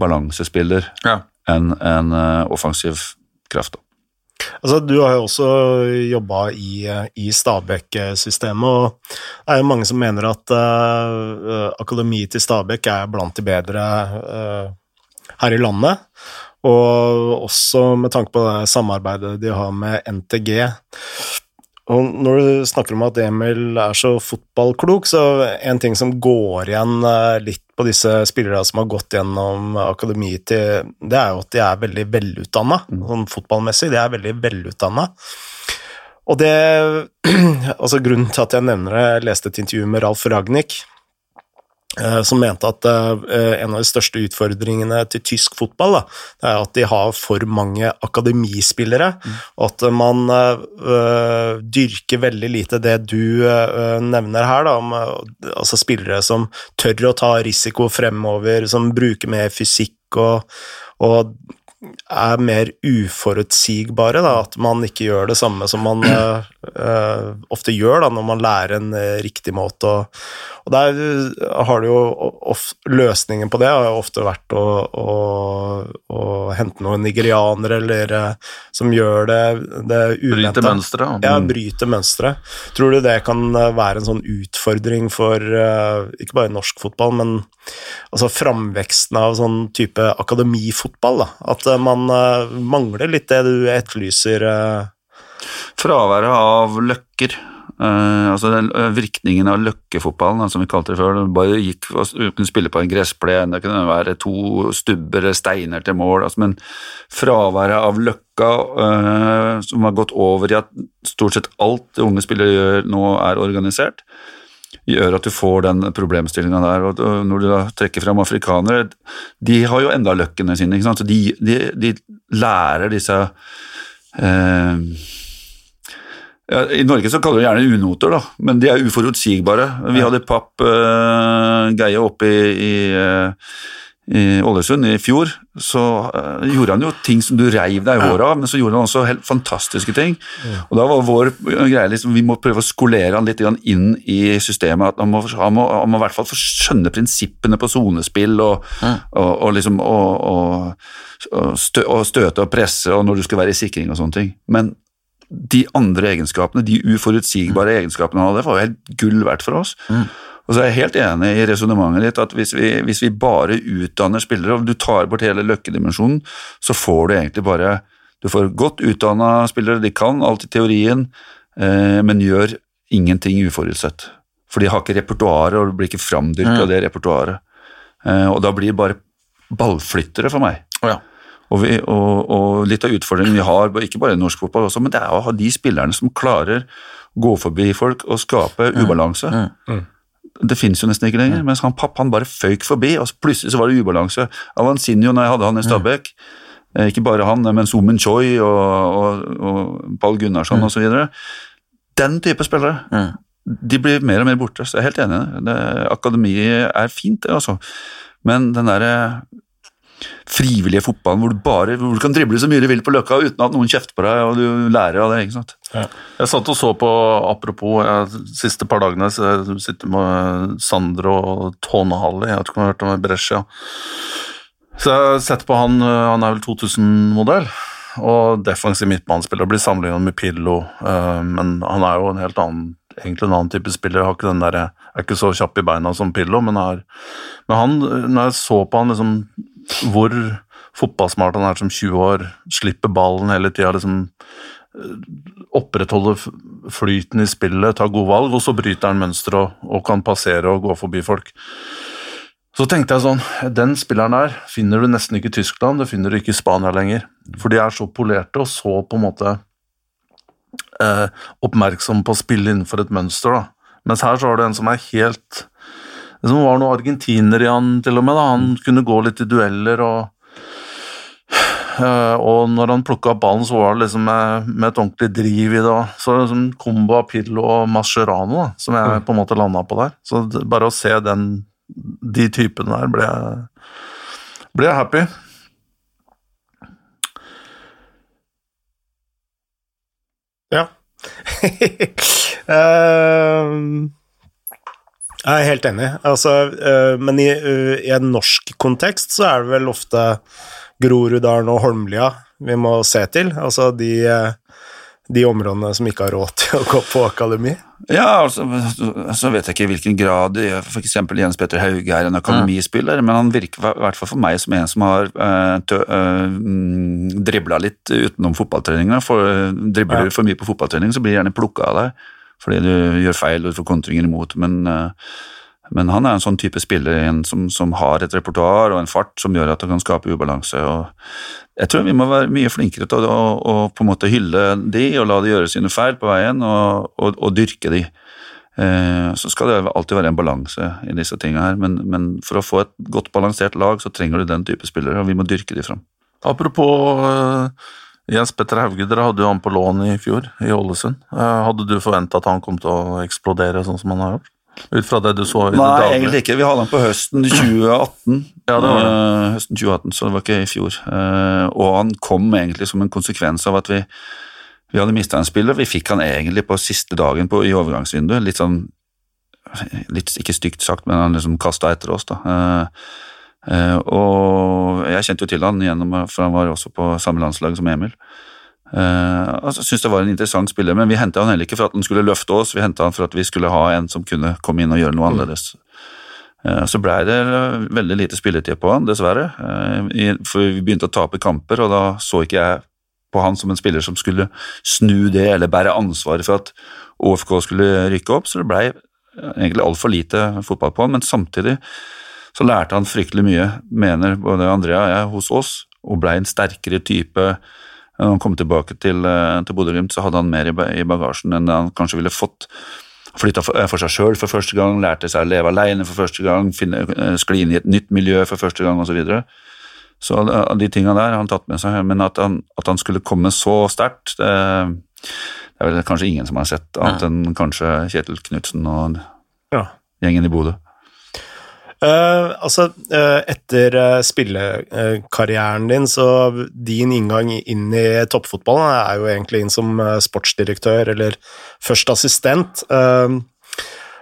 balansespiller Ja. enn en eh, offensiv kraft. da. Altså, du har jo også jobba i, i Stabæk-systemet, og det er jo mange som mener at uh, akademiet til Stabæk er blant de bedre uh, her i landet. Og også med tanke på det samarbeidet de har med NTG. Og når du snakker om at Emil er så fotballklok, så en ting som går igjen uh, litt på disse spillerne som har gått gjennom akademiet til Det er jo at de er veldig velutdanna, sånn fotballmessig. De er veldig velutdanna. Og det Altså, grunnen til at jeg nevner det, jeg leste et intervju med Ralf Ragnhild, eh, som mente at eh, en av de største utfordringene til tysk fotball da, er at de har for mange akademispillere, og at man uh, dyrker veldig lite det du uh, nevner her, da, om eh, altså spillere som tør å ta risiko fremover, som bruker mer fysikk og, og er mer uforutsigbare. Da, at man ikke gjør det samme som man uh, uh, ofte gjør da, når man lærer en uh, riktig måte. Og, og der har det jo of, Løsningen på det har jo ofte vært å, å, å hente noen nigerianere eller som gjør det, det uventa. Bryte mønsteret. Ja, bryte mønsteret. Tror du det kan være en sånn utfordring for ikke bare norsk fotball, men altså framveksten av sånn type akademifotball? da, At man mangler litt det du etterlyser? Fraværet av løkker. Uh, altså den Virkningen av løkkefotballen, som vi kalte det før. Du bare gikk og kunne spille på en gressplen, det kunne være to stubber steiner til mål. Altså, men fraværet av løkka, uh, som har gått over i at stort sett alt unge spillere gjør nå, er organisert, gjør at du får den problemstillinga der. og Når du da trekker fram afrikanere, de har jo enda løkkene sine. ikke sant? Så de, de, de lærer disse eh, ja, I Norge så kaller vi gjerne unoter, da, men de er uforutsigbare. Vi hadde Papp eh, Geie oppe i, i, uh, i, Ålesund i fjor. Så uh, gjorde han jo ting som du reiv deg i håret av, men så gjorde han også helt fantastiske ting. Og da var vår greie liksom, Vi må prøve å skolere han litt inn i systemet. at Han må, han må, han må i hvert fall få skjønne prinsippene på sonespill og, og, og, liksom og, stø, og støte og presse og når du skal være i sikring og sånne ting. Men de andre egenskapene, de uforutsigbare mm. egenskapene han hadde, var jo helt gull verdt for oss. Mm. Og så er jeg helt enig i resonnementet ditt at hvis vi, hvis vi, bare utdanner spillere, og du tar bort hele løkkedimensjonen, så får du egentlig bare Du får godt utdanna spillere, de kan alt i teorien, eh, men gjør ingenting uforutsett. For de har ikke repertoaret, og det blir ikke framdyrka mm. det repertoaret. Eh, og da blir det bare ballflyttere for meg. Oh, ja. Og, vi, og, og, litt av utfordringen vi har, ikke bare i norsk fotball, også, men det er å ha de spillerne som klarer å gå forbi folk og skape mm. ubalanse. Mm. Mm. Det finnes jo nesten ikke lenger. Mm. Mens han pappa han bare føyk forbi, og plutselig så var det ubalanse. Avanzinho, når jeg hadde han i mm. Stabæk, eh, ikke bare han, men Sumen Choi og, og, og Pall Gunnarsson mm. osv. Den type spillere de blir mer og mer borte, så jeg er helt enig. i Det, akademiet er fint, det, altså. Men den derre frivillige fotballen hvor du bare hvor du kan drible så mye du vil på løkka uten at noen kjefter på deg, og du lærer av det. ikke sant? Ja. Jeg satt og så på, apropos, jeg, siste par dagene jeg sitter med Sandro og Tånehalli, jeg vet ikke om du har hørt om Brescia. Så jeg har sett på han, han er vel 2000-modell, og defensiv midtbanespiller. Blir sammenlignet med Pillo, uh, men han er jo en helt annen egentlig en annen type spiller. Har ikke den der, er ikke så kjapp i beina som Pillo, men, er, men han, når jeg så på han liksom hvor fotballsmart han er som 20 år, slipper ballen hele tida, liksom eh, opprettholder flyten i spillet, tar gode valg, og så bryter han mønsteret og, og, kan passere og gå forbi folk. Så tenkte jeg sånn, den spilleren der finner du nesten ikke i Tyskland, det finner du ikke i Spania lenger. For de er så polerte og så på en måte eh, oppmerksomme på å spille innenfor et mønster. da. Mens her så har du en som er helt det som var noen argentiner i han til og med. da, Han kunne gå litt i dueller og eh, og når han plukka opp ballen, så var det liksom med, med et ordentlig driv i det. Så det liksom kombo av Pillo og Mascherano da, som jeg på en måte landa på der. Så bare å se den, de typene der, ble jeg, ble jeg happy. Ja. uh, Jeg er helt enig, altså, øh, men i, øh, i, en norsk kontekst så er det vel ofte Groruddalen og Holmlia vi må se til, altså de, øh, de områdene som ikke har råd til å gå på akademi? Ja, altså, så vet jeg ikke i hvilken grad f.eks. Jens Petter Hauge er en akademispiller, men han virker i hvert fall for meg som en som har uh, uh, dribla litt utenom fotballtreninga. For, dribler du ja. for mye på fotballtrening, så blir du gjerne plukka av deg fordi du gjør feil og du får kontringer imot. Men, eh, men, han er en sånn type spiller som, som, har et repertoar og en fart som gjør at han kan skape ubalanse. jeg tror vi må være mye flinkere til å, å, å, på en måte hylle de og la de gjøre sine feil på veien, og, og, og dyrke de. Eh, så skal det alltid være en balanse i disse tingene her, men, men, for å få et godt balansert lag, så trenger du den type spillere, og vi må dyrke de fram. Apropos uh Jens Petter Hauge, dere hadde jo han på lån i fjor, i Ålesund. Eh, hadde du forventa at han kom til å eksplodere sånn som han har gjort? Ut fra det du så i det Nei, egentlig ikke. Vi hadde han på høsten 2018. Ja, det var det. Eh, høsten 2018, så det var ikke i fjor. Eh, og han kom egentlig som en konsekvens av at vi, vi hadde mista en spiller. Vi fikk han egentlig på siste dagen på, i overgangsvinduet. Litt sånn litt, Ikke stygt sagt, men han liksom kasta etter oss, da. Eh, eh, og jeg kjente jo til han gjennom, for han var også på samme landslag som Emil. Uh, altså, synes det var en interessant spiller, men vi henta han heller ikke for at han skulle løfte oss, vi henta han for at vi skulle ha en som kunne komme inn og gjøre noe annerledes. Uh, så blei det veldig lite spilletid på han, dessverre. Uh, for vi begynte å tape kamper, og da så ikke jeg på han som en spiller som skulle snu det eller bære ansvaret for at OFK skulle rykke opp, så det blei egentlig altfor lite fotball på han, men samtidig så lærte han fryktelig mye, mener både Andrea og jeg, hos oss, og blei en sterkere type når han kom tilbake til, eh, til Bodø-Glimt, så hadde han mer i bagasjen enn han kanskje ville fått. Flytta for, eh, seg sjøl for første gang, lærte seg å leve alene for første gang, finne, eh, skli inn i et nytt miljø for første gang osv. Så, videre. så de tinga der har han tatt med seg, men at han, at han skulle komme så sterkt, det, det er vel kanskje ingen som har sett, annet enn kanskje Kjetil Knutsen og Ja. gjengen i Bodø. Eh, altså, uh, etter uh, spillekarrieren din, så din inngang inn i toppfotballen er jo egentlig inn som sportsdirektør, eller først assistent.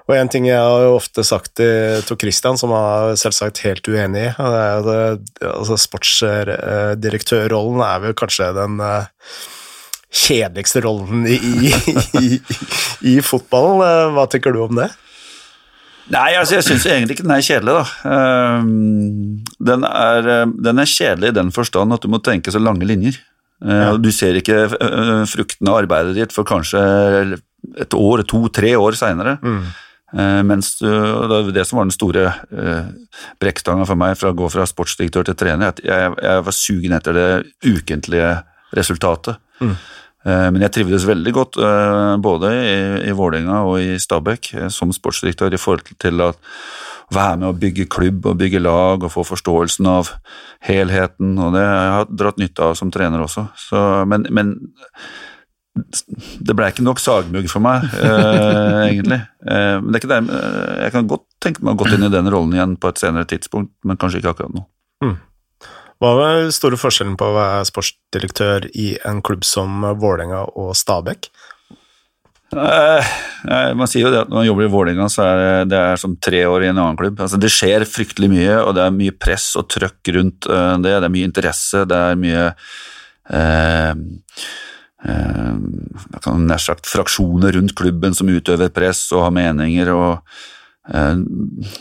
Og en ting jeg har jo ofte sagt til Tor Christian, som er selvsagt helt uenig i, altså sportsdirektørrollen er vel kanskje den kjedeligste rollen i, i, i, i fotballen. Hva tenker du om det? Nei, altså jeg syns egentlig ikke den er kjedelig, da. Ehm, Den er, eh, den er kjedelig i den forstand at du må tenke så lange linjer. Eh, Du ser ikke eh, fruktene av arbeidet ditt for kanskje et år, to, tre år seinere. Mens du, det var det som var den store brekkstanga for meg fra å gå fra sportsdirektør til trener, at jeg, jeg var sugen etter det ukentlige resultatet. Eh, Men jeg trivdes veldig godt eh, både i, i Vålerenga og i Stabæk eh, som sportsdirektør i forhold til å være med å bygge klubb og bygge lag og få forståelsen av helheten, og det har jeg dratt nytte av som trener også. Så, men, men det ble ikke nok sagmugg for meg, eh, egentlig. Eh, men eh, jeg kan godt tenke meg å gå inn i den rollen igjen på et senere tidspunkt, men kanskje ikke akkurat nå. Hva var den store forskjellen på å være sportsdirektør i en klubb som Vålerenga og Stabæk? Eh, eh, man sier jo det at når man jobber i Vålerenga, så er det, det er som tre år i en annen klubb. Altså, det skjer fryktelig mye, og det er mye press og trøkk rundt eh, det. Det er mye interesse, det er mye eh, eh, nær sagt fraksjoner rundt klubben som utøver press og har meninger og eh,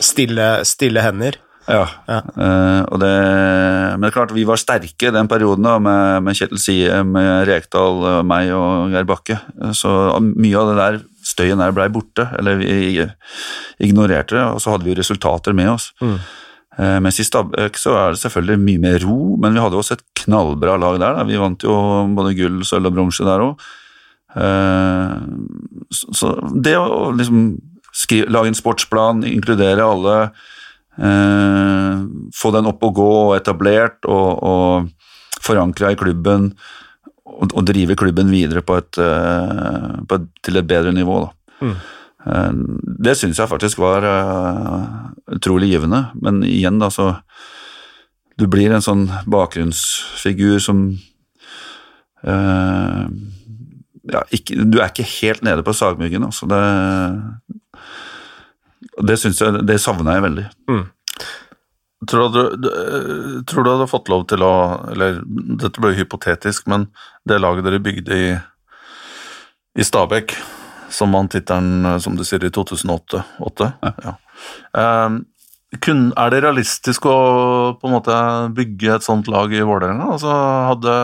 Stille, stille hender? Ja. Ja. Uh, det, men det er klart, vi var sterke den perioden da, med, med Kjetil Sie, med Rekdal, eh, meg og Geir Bakke. Så mye av det der støyen der blei borte, eller vi ignorerte det, og så hadde vi jo resultater med oss. Eh, mens i Stabæk så er det selvfølgelig mye mer ro, men vi hadde også et knallbra lag der. Da. Vi vant jo både gull, sølv og bronse der òg. Så, så det å liksom skrive, lage en sportsplan, inkludere alle Eh, få den opp og gå og etablert og, og forankra i klubben og, og drive klubben videre på et, eh, på et, til et bedre nivå. Da. Eh, det syns jeg faktisk var eh, utrolig givende, men igjen, da, så Du blir en sånn bakgrunnsfigur som eh, ja, ikke, Du er ikke helt nede på sagmuggen, altså. Det, det, jeg, det savner jeg veldig. Tror du, du, eh, tror du hadde fått lov til å Eller dette ble jo hypotetisk, men det laget dere bygde i, i Stabæk, som vant tittelen, eh, som du sier, i 2008 8, Ja. Eh, kun, er det realistisk å på en måte bygge et sånt lag i Vålerenga? Altså, hadde,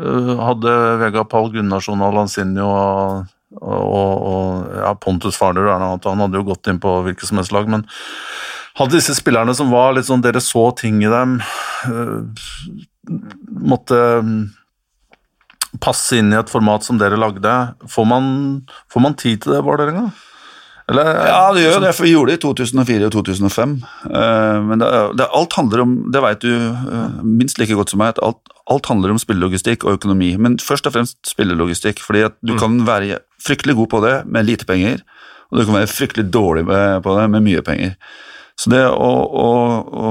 eh, hadde Vega Pall Gunnarsson og Lanzini og, og, og ja, Pontus Farner er han hadde jo gått inn på hvilket som helst lag, men hadde disse spillerne som var litt sånn Dere så ting i dem, øh, måtte mm, passe inn i et format som dere lagde. Får man, får man tid til det, Vålerenga? Eller Ja, det gjør jo det, for vi gjorde det i 2004 og 2005. Eh, men det, det, alt handler om, det vet du eh, minst like godt som meg, at alt, alt handler om spillelogistikk og økonomi. Men først og fremst spillelogistikk, fordi at du kan være fryktelig god på det med lite penger, og du kan være fryktelig dårlig på det med mye penger. Så det å, å, å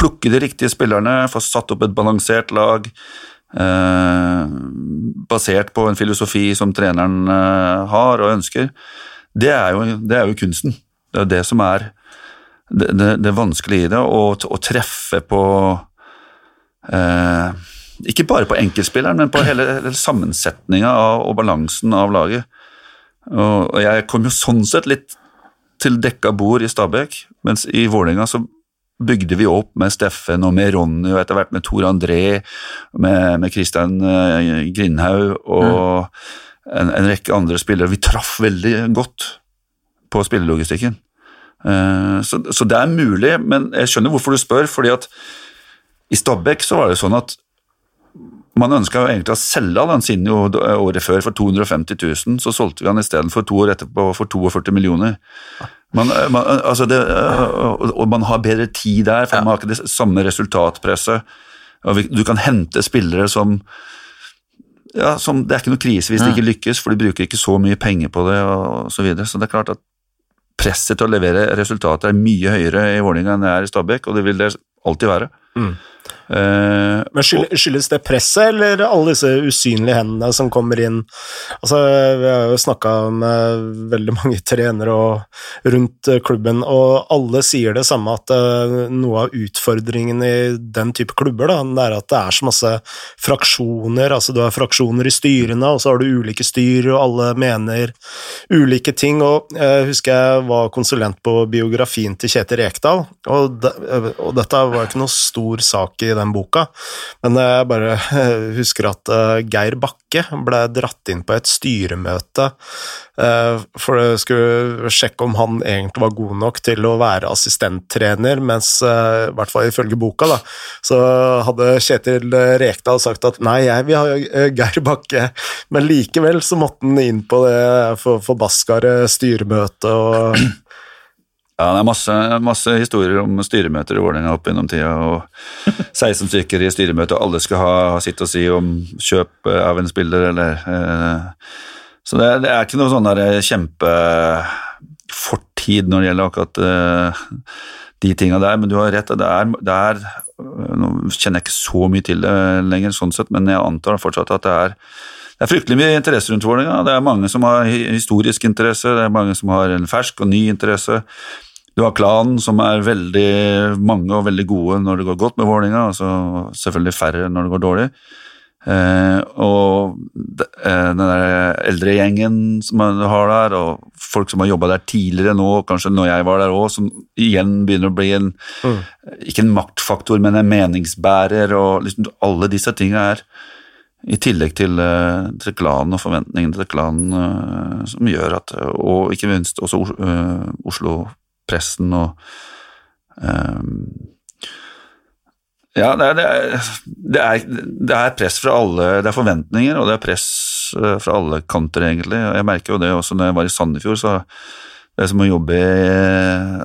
plukke de riktige spillerne, få satt opp et balansert lag eh, basert på en filosofi som treneren eh, har og ønsker, det er, jo, det er, jo, kunsten. Det er det som er det, det, det vanskelige i det, å, å treffe på eh, Ikke bare på enkeltspilleren, men på hele, hele sammensetninga og balansen av laget. Og, og jeg kom jo sånn sett litt til dekka bord i Stabæk, mens i Vålerenga så bygde vi opp med Steffen og med Ronny og etter hvert med Tor André, med, med Christian uh, Grindhaug og mm. en, en, rekke andre spillere. Vi traff veldig godt på spillelogistikken. Uh, så, så, det er mulig, men jeg skjønner hvorfor du spør, fordi at i Stabæk så var det sånn at man ønska egentlig å selge Lanzinho året før for 250 000, så solgte vi han istedenfor to år etterpå for 42 millioner. Man, man, altså det, og man har bedre tid der, for ja. man har ikke det samme resultatpresset. Du kan hente spillere som ja, som, Det er ikke noe krise hvis det ikke lykkes, for de bruker ikke så mye penger på det. og Så, videre. så det er klart at presset til å levere resultater er mye høyere i Vålerenga enn det er i Stabæk, og det vil det alltid være. Mm. Uh, Men skyldes det presset, eller alle disse usynlige hendene som kommer inn? Altså, Vi har jo snakka med veldig mange trenere rundt klubben, og alle sier det samme, at uh, noe av utfordringen i den type klubber da, det er at det er så masse fraksjoner. altså Du har fraksjoner i styrene, og så har du ulike styr, og alle mener ulike ting. og Jeg husker jeg var konsulent på biografien til Kjetil Rekdal, og, de, og dette var ikke noe stor sak i den boka, men jeg bare husker at eh, Geir Bakke ble dratt inn på et styremøte eh, for å skulle sjekke om han egentlig var god nok til å være assistenttrener, mens eh, i hvert fall ifølge boka, da, så hadde Kjetil Rekdal sagt at nei, jeg vil ha Geir Bakke, men likevel så måtte han inn på det forbaskede styremøtet og ja, det er masse, masse historier om styremøter i Vålerenga opp gjennom tida. og 16 stykker i styremøte, og alle skal ha, sitt å si om kjøp av en spiller, eller eh, Så det, det, er ikke noe sånn der kjempefortid når det gjelder akkurat eh, de tinga der, men du har rett. Det er, det er, Nå kjenner jeg ikke så mye til det lenger, sånn sett, men jeg antar fortsatt at det er det er fryktelig mye interesse rundt Vålerenga. Det er mange som har historisk interesse, det er mange som har en fersk og ny interesse. Du har klanen, som er veldig mange og veldig gode når det går godt med Vålerenga, og så selvfølgelig færre når det går dårlig. Eh, og eh, den der eldre gjengen som du har der, og folk som har jobba der tidligere nå, kanskje når jeg var der òg, som igjen begynner å bli en mm. Ikke en maktfaktor, men en meningsbærer, og liksom alle disse tinga er i tillegg til, eh, til klanen og forventningene til klanen uh, som gjør at Og ikke minst også uh, Oslo pressen og um, Ja, det er, det, er, det er, press fra alle Det er forventninger, og det er press eh, fra alle kanter, egentlig. Jeg merker jo det også når jeg var i Sandefjord, så det er som å jobbe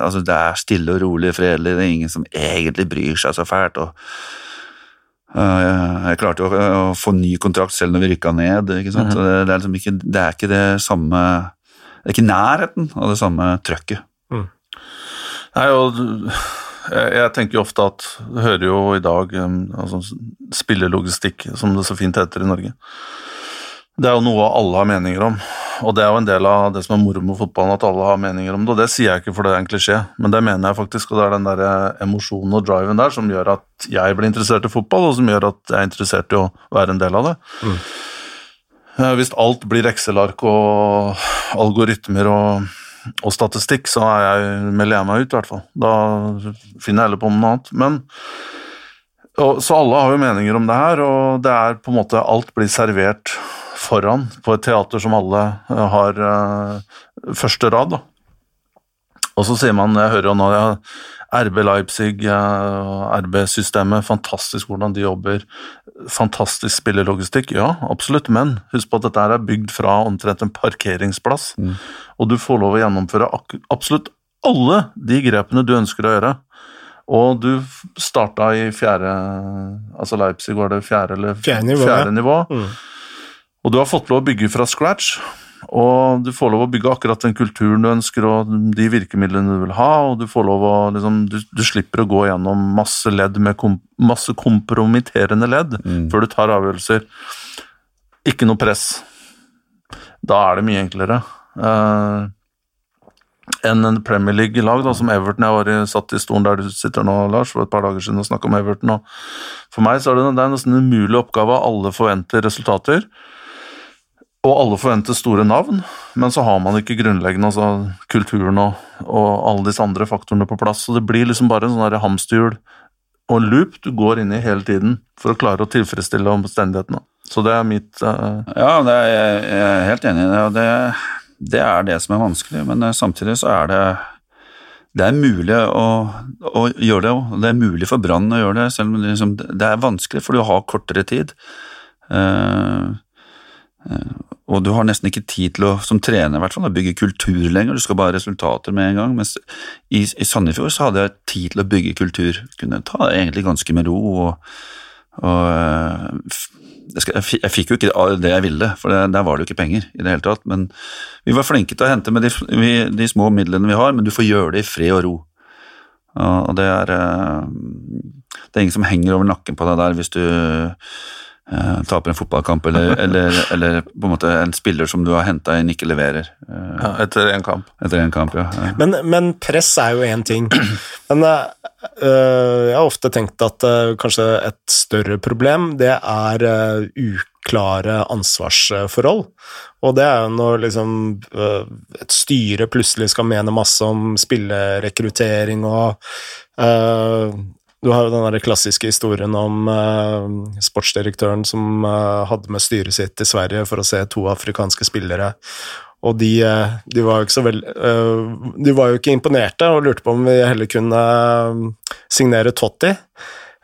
Altså, det er stille og rolig, fredelig, det er ingen som egentlig bryr seg så fælt. og jeg klarte jo å få ny kontrakt selv når vi rykka ned. Ikke sant? -hmm. det, er liksom ikke, det, er ikke, det samme Det er ikke nærheten av det samme trøkket. Mm. Nei, og jeg, tenker jo ofte at Du hører jo i dag altså, spillelogistikk, som det så fint heter i Norge. Det er jo noe alle har meninger om, og det er jo en del av det som er moro med fotballen, at alle har meninger om det, og det sier jeg ikke fordi det er en klisjé, men det mener jeg faktisk, og det er den der emosjonen og driven der som gjør at jeg blir interessert i fotball, og som gjør at jeg er interessert i å være en del av det. Mm. Eh, hvis alt blir Excel-ark og algoritmer og og statistikk, så er jeg, melder jeg meg ut, i hvert fall. Da finner jeg heller på noe annet. Men og, Så alle har jo meninger om det her, og det er på en måte Alt blir servert foran på et teater som alle eh, har uh, første rad. da. Og så sier man, jeg hører jo nå ja, RB Leipzig, RB-systemet, fantastisk hvordan de jobber. Fantastisk spillelogistikk, ja, absolutt, men husk på at dette er bygd fra omtrent en parkeringsplass, mm. og du får lov å gjennomføre absolutt alle de grepene du ønsker å gjøre. Og du starta i fjerde Altså Leipzig var det fjerde eller fjerde nivå. Fjerde nivå. Mm. Og du har fått lov å bygge fra scratch. Og du får lov å bygge akkurat den kulturen du ønsker og de virkemidlene du vil ha, og du får lov å liksom, du, du slipper å gå gjennom masse ledd med kom, masse kompromitterende ledd før du tar avgjørelser. Ikke noe press. Da er det mye enklere. Uh, enn en Premier League-lag da, som Everton. Jeg var i, satt i stolen der du sitter nå, Lars, for et par dager siden og snakka om Everton. Og for meg så er det, det er nesten en umulig oppgave. Alle forventer resultater. Og alle forventer store navn, men så har man ikke grunnleggende altså kulturen og, og alle disse andre faktorene på plass. Så det blir liksom bare en sånn hamsterhjul og loop du går inn i hele tiden for å klare å tilfredsstille omstendighetene. Så det er mitt uh, Ja, er, jeg er helt enig i det. og det, det er det som er vanskelig, men eh, samtidig så er det det er mulig å, å gjøre det og Det er mulig for Brann å gjøre det, selv om det, liksom, det er vanskelig, for du har kortere tid. Uh, eh, og du har nesten ikke tid til å, som trener i hvert fall, bygge kultur lenger. Du skal bare ha resultater med en gang. Mens i, i Sandefjord så hadde jeg tid til å bygge kultur. Kunne ta det egentlig ganske med ro. og, og eh, jeg, skal, jeg, jeg fikk jo ikke det jeg ville, for det, der var det jo ikke penger i det hele tatt. Men vi var flinke til å hente med de, vi, de små midlene vi har, men du får gjøre det i fred og ro. Og det er eh, Det er ingen som henger over nakken på deg der hvis du eh, taper en fotballkamp, eller, eller, eller på en måte en spiller som du har henta inn, ikke leverer Uh, ja, etter én kamp. etter en kamp. Ja. Men, men press er jo én ting. Men eh, jeg har ofte tenkt at kanskje et større problem, det er uklare ansvarsforhold. Og det er jo når liksom et styre plutselig skal mene masse om spillerekruttering og du har jo den der klassiske historien om eh, sportsdirektøren som eh, hadde med styret sitt til Sverige for å se to afrikanske spillere, og de, eh, de var jo ikke så vel øh, De var jo ikke imponerte og lurte på om vi heller kunne øh, signere Totti.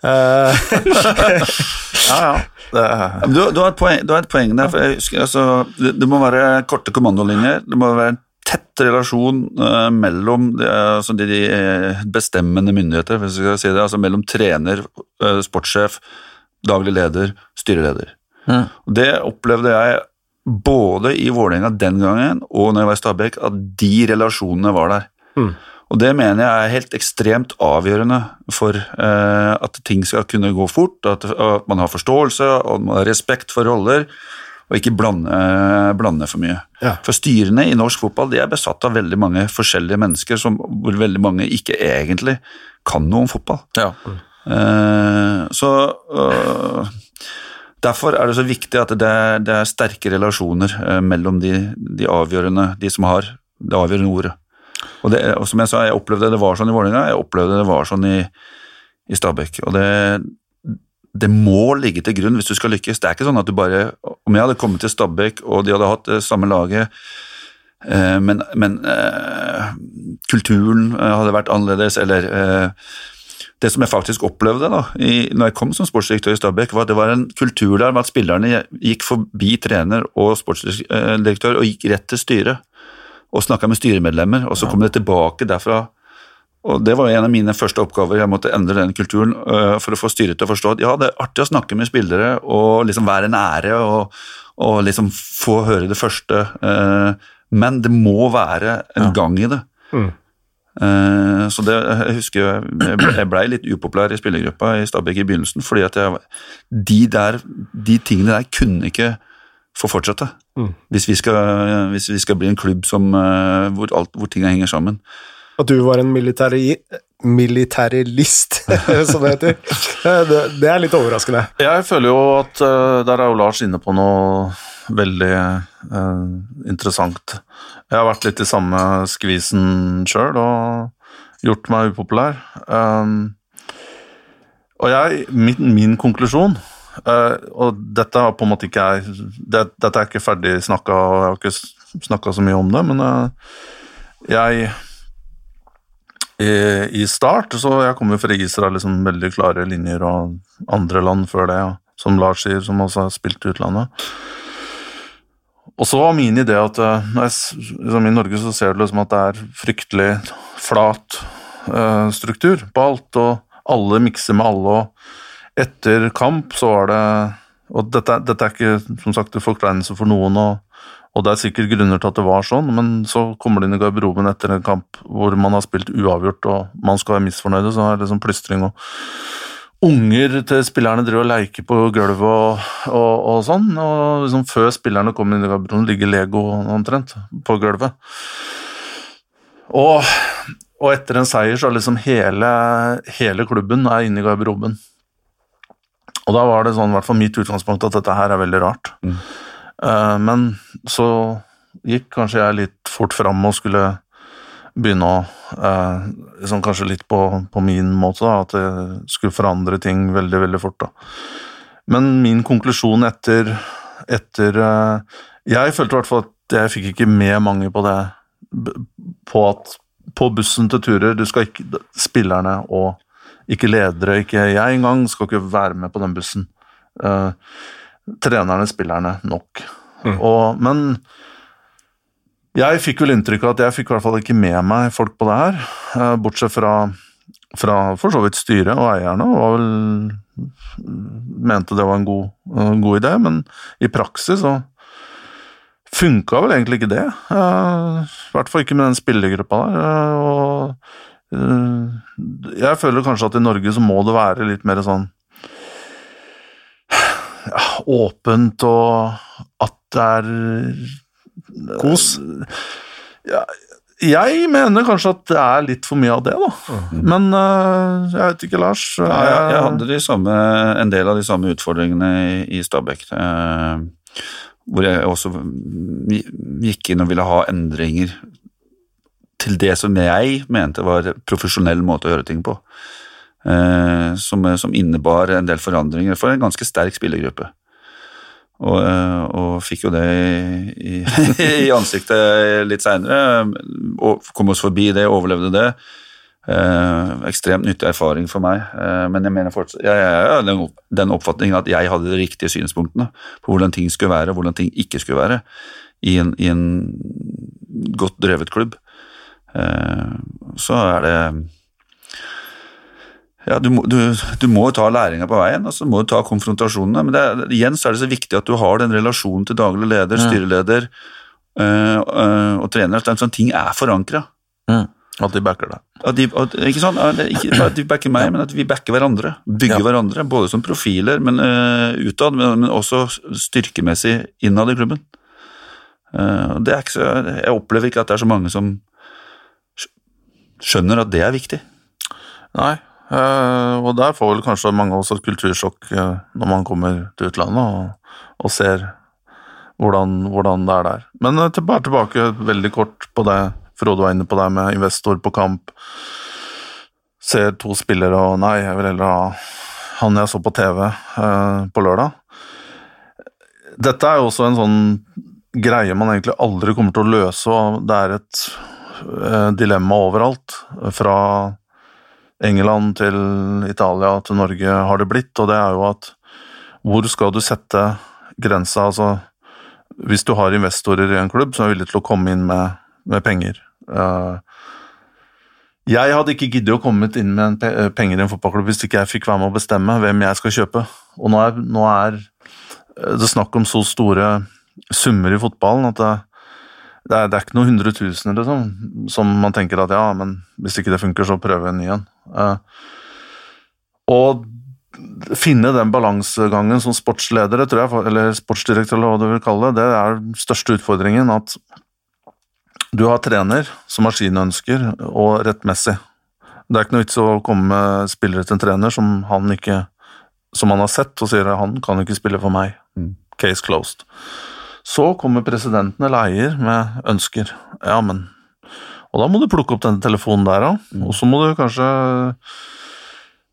Eh, Ja, ja. Det er, Du, du, har et poeng, du har et poeng der. For jeg husker, altså, det, det må være korte kommandolinjer. Det må være tett relasjon eh, mellom de, altså de, eh, bestemmende myndigheter, hvis jeg skal si det, altså mellom trener, eh, sportssjef, daglig leder, styreleder. Mm. Det opplevde jeg både i Vålerenga den gangen og når jeg var i Stabæk, at de relasjonene var der. Mm. Og det mener jeg er helt ekstremt avgjørende for eh, at ting skal kunne gå fort, at, at man har forståelse og man har respekt for roller, og ikke blande, blande for mye. Ja. For styrene i norsk fotball de er besatt av veldig mange forskjellige mennesker, som, hvor veldig mange ikke egentlig kan noe om fotball. ja. Uh, så uh, Derfor er det så viktig at det er, det er sterke relasjoner eh, mellom de, de avgjørende, de som har det avgjørende ordet. Og, det, og som jeg sa, jeg opplevde det var sånn i Vålerenga, jeg opplevde det var sånn i, i Stabæk. Og det, det må ligge til grunn hvis du skal lykkes. Det er ikke sånn at du bare Om jeg hadde kommet til Stabæk, og de hadde hatt det samme laget, eh, men, men eh, kulturen eh, hadde vært annerledes, eller eh, det som jeg faktisk opplevde da, i, når jeg kom som sportsdirektør i Stabæk, var at det var en kultur der med at spillerne gikk forbi trener og sportsdirektør og gikk rett til styret og snakka med styremedlemmer, og så kom det tilbake derfra. Og Det var en av mine første oppgaver, jeg måtte endre den kulturen øh, for å få styret til å forstå at ja, det er artig å snakke med spillere og liksom være en ære og, og liksom få høre det første, øh, men det må være en gang i det. Mm. Eh, Så det, jeg husker jeg ble- blei litt upopulær i spillergruppa i Stabæk i begynnelsen, fordi at jeg, de, der, de tingene der kunne ikke få fortsette. Mm. Hvis, vi skal, hvis vi skal bli en klubb som, eh, hvor, alt, hvor tingene henger sammen. At du var en militari militarilist, som det heter. Det, er litt overraskende. Jeg føler jo at eh, der er jo Lars inne på noe veldig eh, interessant. Jeg har vært litt i samme skvisen sjøl og gjort meg upopulær. Um, og jeg, min, min konklusjon Uh, Og dette er på en måte ikke jeg det, Dette er ikke ferdig snakka, og jeg har ikke snakka så mye om det, men uh, jeg i, i start, så jeg kom jo fra registeret av liksom veldig klare linjer og andre land før det, ja. som Lars sier, som også har spilt i utlandet. Og så var min idé at eh, jeg, liksom I Norge så ser du liksom at det er fryktelig flat eh, struktur på alt, og alle mikser med alle, og etter kamp så var det Og dette, dette er ikke som sagt en forkleinelse for noen, og, Og det er sikkert grunner til at det var sånn, men så kommer de inn i garderoben etter en kamp hvor man har spilt uavgjort og man skal være misfornøyde, så er det liksom plystring og Unger til spillerne driver og leker på gulvet og, og, og sånn, og liksom før spillerne kommer inn i garderoben, ligger Lego omtrent på gulvet. Og, og, etter en seier så er liksom hele, hele klubben er inne i garderoben. Og da var det sånn, i hvert fall mitt utgangspunkt, at dette her er veldig rart. Mm. Uh, men så gikk kanskje jeg litt fort fram og skulle begynne å eh, liksom Kanskje litt på, på, min måte, da, at jeg skulle forandre ting veldig, veldig fort. da. Men min konklusjon etter, etter eh, Jeg følte i hvert fall at jeg fikk ikke med mange på det På at på bussen til turer du skal ikke, Spillerne og ikke ledere, ikke jeg engang, skal ikke være med på den bussen. Eh, trenerne, spillerne, nok. Mm. Og, men jeg fikk vel inntrykk av at jeg fikk i hvert fall ikke med meg folk på det her, eh, bortsett fra, fra for så vidt styret og eierne, og vel mente det var en god, en god idé, men i praksis så funka vel egentlig ikke det. Eh, I hvert fall ikke med den spillergruppa der. Eh, og jeg føler kanskje at i Norge så må det være litt mer sånn åpent, og at det er Kos? Ja, jeg mener kanskje at det er litt for mye av det, da. Mm. Men uh, jeg vet ikke, Lars. Ja, jeg, jeg, hadde samme, en del av de samme utfordringene i, i Stabæk. Uh, hvor jeg også gikk inn og ville ha endringer til det som jeg mente var profesjonell måte å gjøre ting på. Uh, som, som innebar en del forandringer for en ganske sterk spillergruppe. Og, eh, og, fikk jo det i, i ansiktet litt seinere. Kom oss forbi det, overlevde det. Eh, ekstremt nyttig erfaring for meg. Eh, men jeg mener fortsatt, jeg har den, den oppfatningen at jeg hadde de riktige synspunktene på hvordan ting skulle være, og hvordan ting ikke skulle være i en, i en godt drevet klubb. Eh, så er det ja, du må, du, du må ta læringa på veien, og så må du ta konfrontasjonene. Men er, igjen så er det så viktig at du har den relasjonen til daglig leder, mm. styreleder øh, øh, og trener. At sånn ting er forankra. Mm. At de backer deg. Ikke sånn, ikke at de backer meg, men at vi backer hverandre. Bygger ja. hverandre, både som profiler men øh, utad, men, men, også styrkemessig innad i klubben. Uh, det er ikke så, jeg opplever ikke at det er så mange som skjønner at det er viktig. Nei, Uh, og der får vel kanskje mange også et kultursjokk uh, når man kommer til utlandet og, og ser hvordan, hvordan, det er der. Men til, bare tilbake veldig kort på det Frode var inne på det med investor på kamp. Ser to spillere og nei, jeg vil heller ha han jeg så på TV på lørdag. Dette er jo også en sånn greie man egentlig aldri kommer til å løse, og det er et dilemma overalt. Fra England til Italia til Norge har det blitt, og det er jo at hvor skal du sette grensa? Altså, hvis du har investorer i en klubb som er villige til å komme inn med, med penger uh, Jeg hadde ikke giddet å komme inn med penger i en fotballklubb hvis ikke jeg fikk være med å bestemme hvem jeg skal kjøpe. Og nå er, nå er det snakk om så store summer i fotballen at det, det er, det er, ikke noen hundretusener liksom, som man tenker at ja, men hvis ikke det funker, så prøver jeg en ny en. Uh, og finne den balansegangen som sportsledere, tror jeg, eller sportsdirektør, eller hva du vil kalle det, det er den største utfordringen. At du har trener som har sine ønsker, og rettmessig. Det er ikke noe vits å komme med spillere til en trener som han ikke som han har sett, og sier at han kan ikke spille for meg. Mm. Case closed. Så kommer presidenten eller eier med ønsker. Ja, men Og da må du plukke opp denne telefonen der òg, mm. og så må du kanskje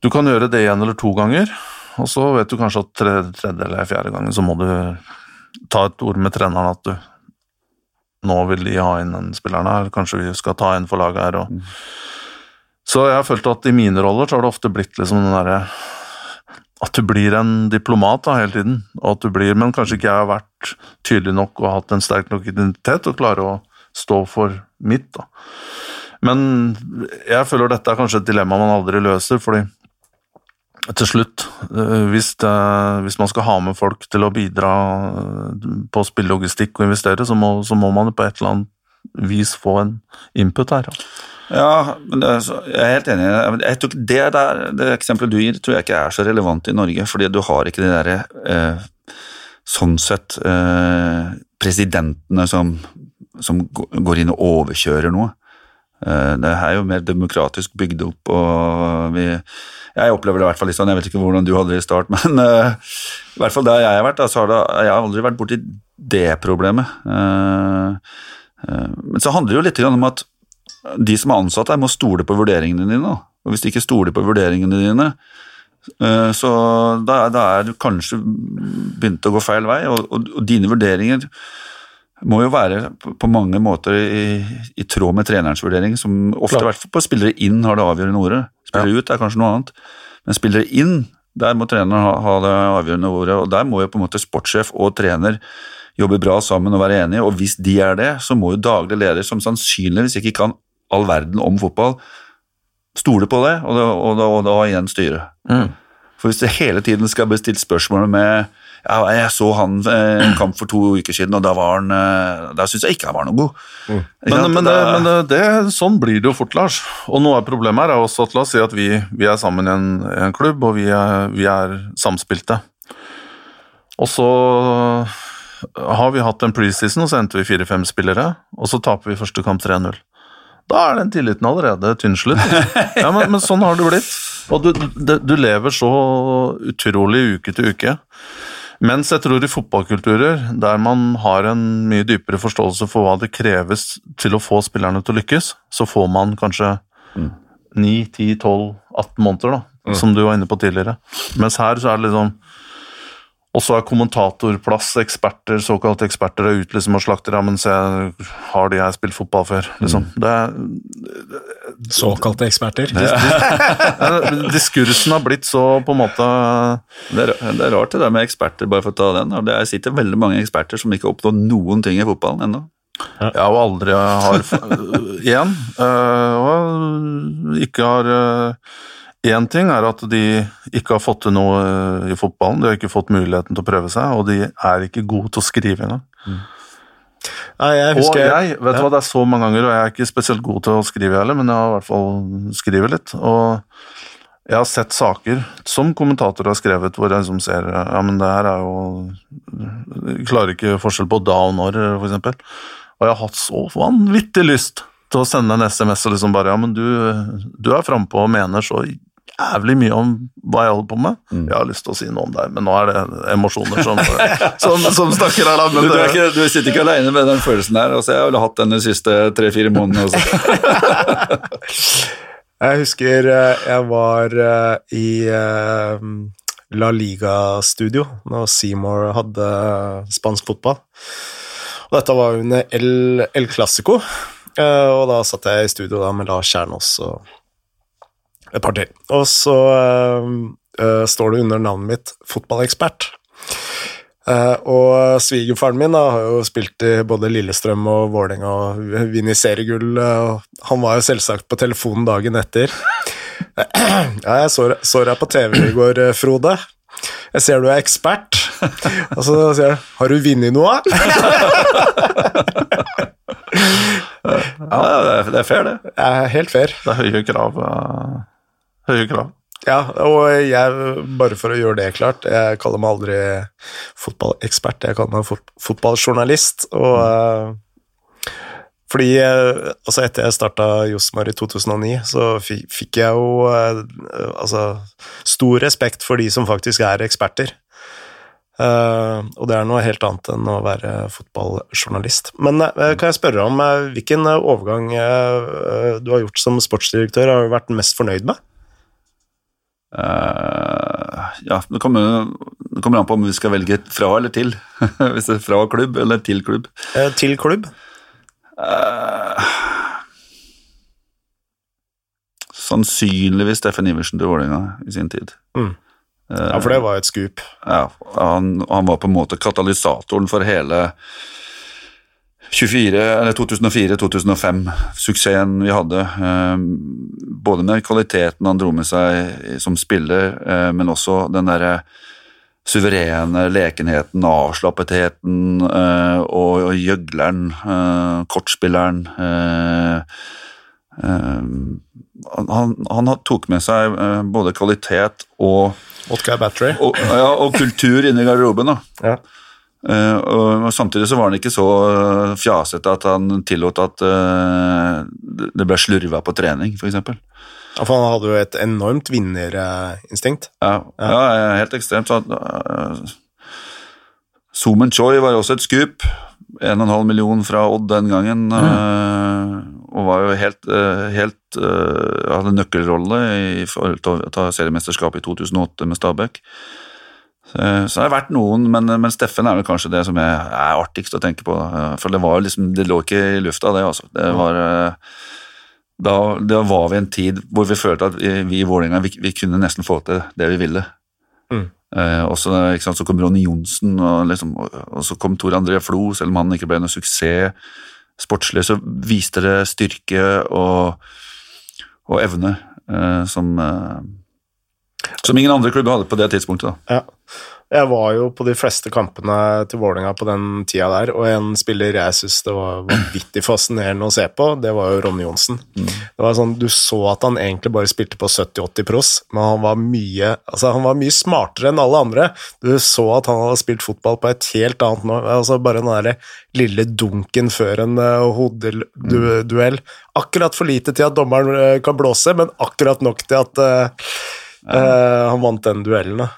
Du kan gjøre det én eller to ganger, og så vet du kanskje at tredje, tredje eller fjerde gangen så må du ta et ord med treneren at du nå vil de ha inn den spilleren her, kanskje vi skal ta en for laget her og mm. Så jeg har følt at i mine roller så har det ofte blitt liksom den derre at du blir en diplomat da, hele tiden, og at du blir, men kanskje ikke jeg har vært tydelig nok og hatt en sterk nok identitet og klare å stå for mitt. da. Men jeg føler dette er kanskje et dilemma man aldri løser, fordi til slutt, eh, hvis, det, hvis, man skal ha med folk til å bidra eh, på spillelogistikk og investere, så må, så må man på et eller annet vis få en input her. Ja, men er, jeg er helt enig. Jeg tror det, der, det eksempelet du gir, tror jeg ikke er så relevant i Norge, fordi du har ikke de derre eh, sånn sett eh, presidentene som, som, går inn og overkjører noe. Eh, det er jo mer demokratisk bygd opp, og vi Jeg opplever det i hvert fall litt sånn, jeg vet ikke hvordan du hadde det i start, men uh, i hvert fall der jeg har vært, så har det, jeg har aldri vært borti det problemet. Uh, men så handler det jo litt om at de som er ansatt her, må stole på vurderingene dine. Og hvis de ikke stoler på vurderingene dine, så da, er du kanskje begynt å gå feil vei, og dine vurderinger må jo være på mange måter i, i tråd med trenerens vurdering, som ofte, i hvert fall på spillere inn, har det avgjørende ordet. Spillere ja. ut er kanskje noe annet, men spillere inn, der må treneren ha, ha, det avgjørende ordet. og Der må jo på en måte sportssjef og trener jobbe bra sammen og være enige, og hvis de er det, så må jo daglig leder, som sannsynligvis ikke kan all verden om fotball, stole på det, og da, og da, og da igjen styre. Mm. For hvis det hele tiden skal bli stilt spørsmål med ja, jeg så han eh, en kamp for to uker siden, og da var han eh, syns jeg ikke han var noe god. Mm. Men, men, det, men det, det, sånn blir det jo fort, Lars. Og noe av problemet her er også at la oss si at vi, vi er sammen i en, en klubb, og vi er, vi er, samspilte. Og så har vi hatt en preseason, og så endte vi fire-fem spillere, og så taper vi første kamp 3-0. Da er den tilliten allerede tynnslitt. Ja, men, men, sånn har det blitt. Og du, du, du lever så utrolig uke til uke. Mens jeg tror i fotballkulturer der man har en mye dypere forståelse for hva det kreves til å få spillerne til å lykkes, så får man kanskje mm. 9, 10, 12, 18 måneder, da, mm. som du var inne på tidligere. Mens her så er det liksom og så er kommentatorplass, eksperter, såkalte eksperter er ute liksom og slakter ja, men se, har de her spilt fotball før? Liksom. Mm. Det det, såkalte eksperter? diskursen har blitt så på en måte det er, det er, rart det der med eksperter, bare for å ta den. Det sitter veldig mange eksperter som ikke har oppnådd noen ting i fotballen ennå. Ja, og aldri har Igjen. Øh, og ikke har eh, Én ting er at de ikke har fått til noe eh, i fotballen, de har ikke fått muligheten til å prøve seg, og de er ikke gode til å skrive engang. Mm. Nei, jeg husker, og jeg, vet du ja. hva, det er så mange ganger, og jeg er ikke spesielt god til å skrive heller, men jeg har i hvert fall skrevet litt. Og jeg har sett saker som kommentatorer har skrevet, hvor jeg liksom ser ja, men det her er jo klarer ikke forskjell på da og når, for eksempel. Og jeg har hatt så vanvittig lyst til å sende en SMS og liksom bare Ja, men du, du er frampå og mener så jævlig mye om hva jeg holder på med. Mm. Jeg har lyst til å si noe om deg, men nå er det emosjoner som, som, som snakker her. Du, du, ikke, du, sitter ikke alene med den følelsen her. Altså, jeg har vel hatt den de siste tre-fire månedene. jeg husker eh, jeg var eh, i eh, La Liga-studio når Seymour hadde spansk fotball. Og dette var under El, El Clásico, og da satt jeg i studio da med Lars Kjernås og et par til. Og så uh, står det under navnet mitt 'fotballekspert'. Uh, og svigerfaren min da, har jo spilt i både Lillestrøm og Vålerenga og vunnet seriegull. Uh, han var jo selvsagt på telefonen dagen etter. ja, jeg så, så deg på TV i går, Frode. Jeg ser du er ekspert. Og så sier jeg 'Har du vunnet noe?' ja, det er fair, det. Ja, helt fair. Det er høye krav. Uh høye krav. Ja, og jeg, bare for å gjøre det klart, jeg kaller meg aldri fotballekspert, jeg kaller meg fot fotballjournalist. Og uh, fordi uh, altså etter jeg starta Josmar i 2009, så fikk jeg jo uh, altså stor respekt for de som faktisk er eksperter. og det er noe helt annet enn å være fotballjournalist. Men kan jeg spørre om hvilken overgang du har gjort som sportsdirektør, har du vært mest fornøyd med? Uh, ja, det kommer, det kommer, an på om vi skal velge fra eller til. Hvis det er fra klubb eller til klubb. Uh, til klubb? Uh, sannsynligvis Steffen Iversen til Vålerenga i sin tid. Mm. Ja, for det var et skup. Ja, han, han, var på en måte katalysatoren for hele 24, eller 2004-2005, suksessen vi hadde. Eh, både med kvaliteten han dro med seg som spiller, eh, men også den derre suverene lekenheten, avslappetheten eh, og, gjøgleren, eh, kortspilleren. Eh, eh, han, han tok med seg eh, både kvalitet og, Vodka Battery. og, ja, og kultur inni garderoben. da. Ja. Eh, og, Samtidig så var han ikke så eh, fjasete at han tillot at eh, det ble slurva på trening, f.eks. Ja, for han hadde jo et enormt vinnerinstinkt. Ja, ja. helt ekstremt. Så, uh, Zoomen Choi var jo også et skup. 1,5 million fra Odd den gangen. Mm. og var jo helt, helt hadde nøkkelrolle i forhold til å ta seriemesterskapet i 2008 med Stabæk. Så, så har det vært noen, men, men Steffen er vel kanskje det som er, er artigst å tenke på. eh, For det var jo liksom, det lå ikke i lufta, det. altså. Det var... eh, da, da var vi i en tid hvor vi følte at vi, i Vålerenga vi, vi kunne nesten få til det vi ville. Mm. Eh, og så, sant, så kom Ronny Johnsen, og, liksom, og, så kom Tor André Flo, selv om han ikke ble noe suksess sportslig, så viste det styrke og, og evne eh, som, eh, som ingen andre klubber hadde på det tidspunktet. Da. Ja. Jeg var jo på de fleste kampene til Vålerenga på den tida der, og en spiller jeg syns det var vanvittig fascinerende å se på, det var jo Ronny Johnsen. Det var sånn, Du så at han egentlig bare spilte på 70-80 pros, men han var mye altså han var mye smartere enn alle andre. Du så at han hadde spilt fotball på et helt annet nå, altså bare den der lille dunken før en uh, hodeduell. Akkurat for lite til at dommeren uh, kan blåse, men akkurat nok til at eh, eh, han vant den duellen. da.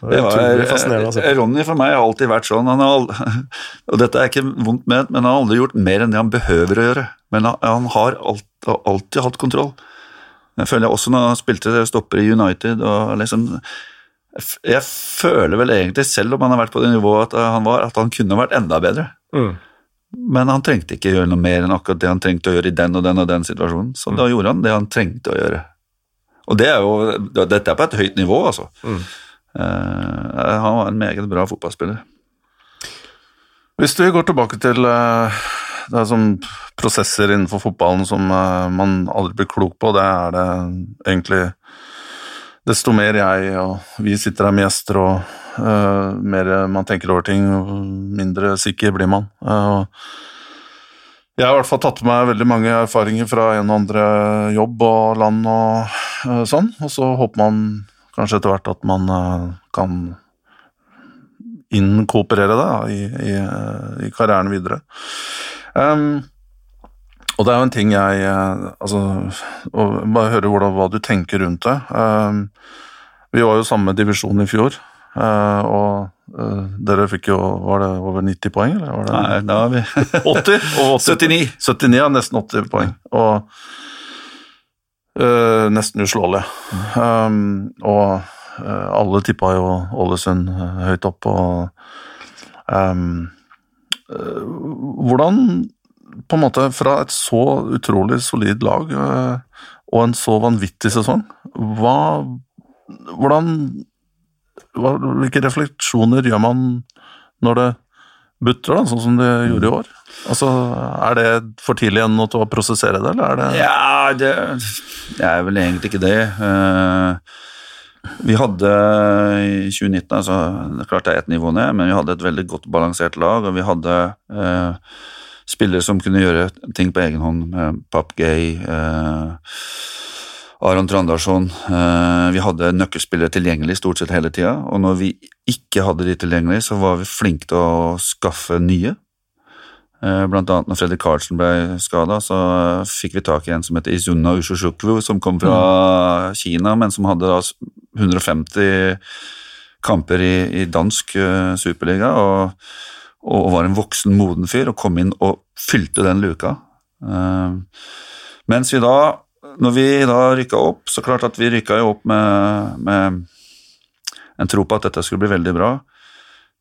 Det var var, fascinerende å se på. Ronny for meg har alltid vært sånn. Han har og dette er ikke vondt ment, men han har aldri gjort mer enn det han behøver å gjøre. Men han, han har alt, alltid hatt kontroll. Jeg føler jeg også når han spilte stopper i United og liksom Jeg føler vel egentlig, selv om han har vært på det nivået at han var, at han kunne vært enda bedre. Mm. Men han trengte ikke gjøre noe mer enn akkurat det han trengte å gjøre i den og den og den situasjonen. Så da gjorde han det han trengte å gjøre. Og det er jo, dette er på et høyt nivå, altså. Mm. Uh, han var en meget bra fotballspiller. Hvis vi går tilbake til uh, det er sånn prosesser innenfor fotballen som uh, man aldri blir klok på, det er det egentlig Desto mer jeg og vi sitter her med gjester, og mer man tenker over ting, mindre sikker blir man. Jeg har i hvert fall tatt med meg veldig mange erfaringer fra en og andre jobb og land og sånn, og så håper man kanskje etter hvert at man eh, kan innkooperere det da, i, i, i karrieren videre. Um, og det er jo en ting jeg eh, altså, Bare høre hvordan, hva du tenker rundt det. Um, vi var jo samme divisjon i fjor, uh, og uh, dere fikk jo Var det over 90 poeng, eller? Var det Nei, da har vi 80? Og 80 79. 79, ja, nesten 80 poeng. Og eh, nesten uslåelig. Um, og uh, alle tippa jo Ålesund eh, høyt opp, og um, uh, Hvordan, på en måte, fra et så utrolig solid lag og en så vanvittig sesong, hva Hvordan hva, Hvilke refleksjoner gjør man når det butter, da, sånn som det gjorde i år? Altså, Er det for tidlig ennå til å prosessere det, eller er det Ja, det, det er vel egentlig ikke det. Eh, vi hadde i 2019 altså, det er Klart det er ett nivå ned, men vi hadde et veldig godt balansert lag, og vi hadde eh, spillere som kunne gjøre ting på egen hånd. Eh, Papp Gay, eh, Aron Trandarsson. Eh, vi hadde nøkkelspillere tilgjengelig stort sett hele tida, og når vi ikke hadde de tilgjengelig, så var vi flinke til å skaffe nye. Eh, Blant annet når Fredrik Karlsen ble skada, så fikk vi tak i en som heter Izuna Ushushukwu, som kom fra Kina, men som hadde da 150 kamper i, i dansk eh, superliga, og, og var en voksen, moden fyr, og kom inn og fylte den luka. Eh, mens vi da, når vi da rykka opp, så klart at vi rykka jo opp med, med en tro på at dette skulle bli veldig bra.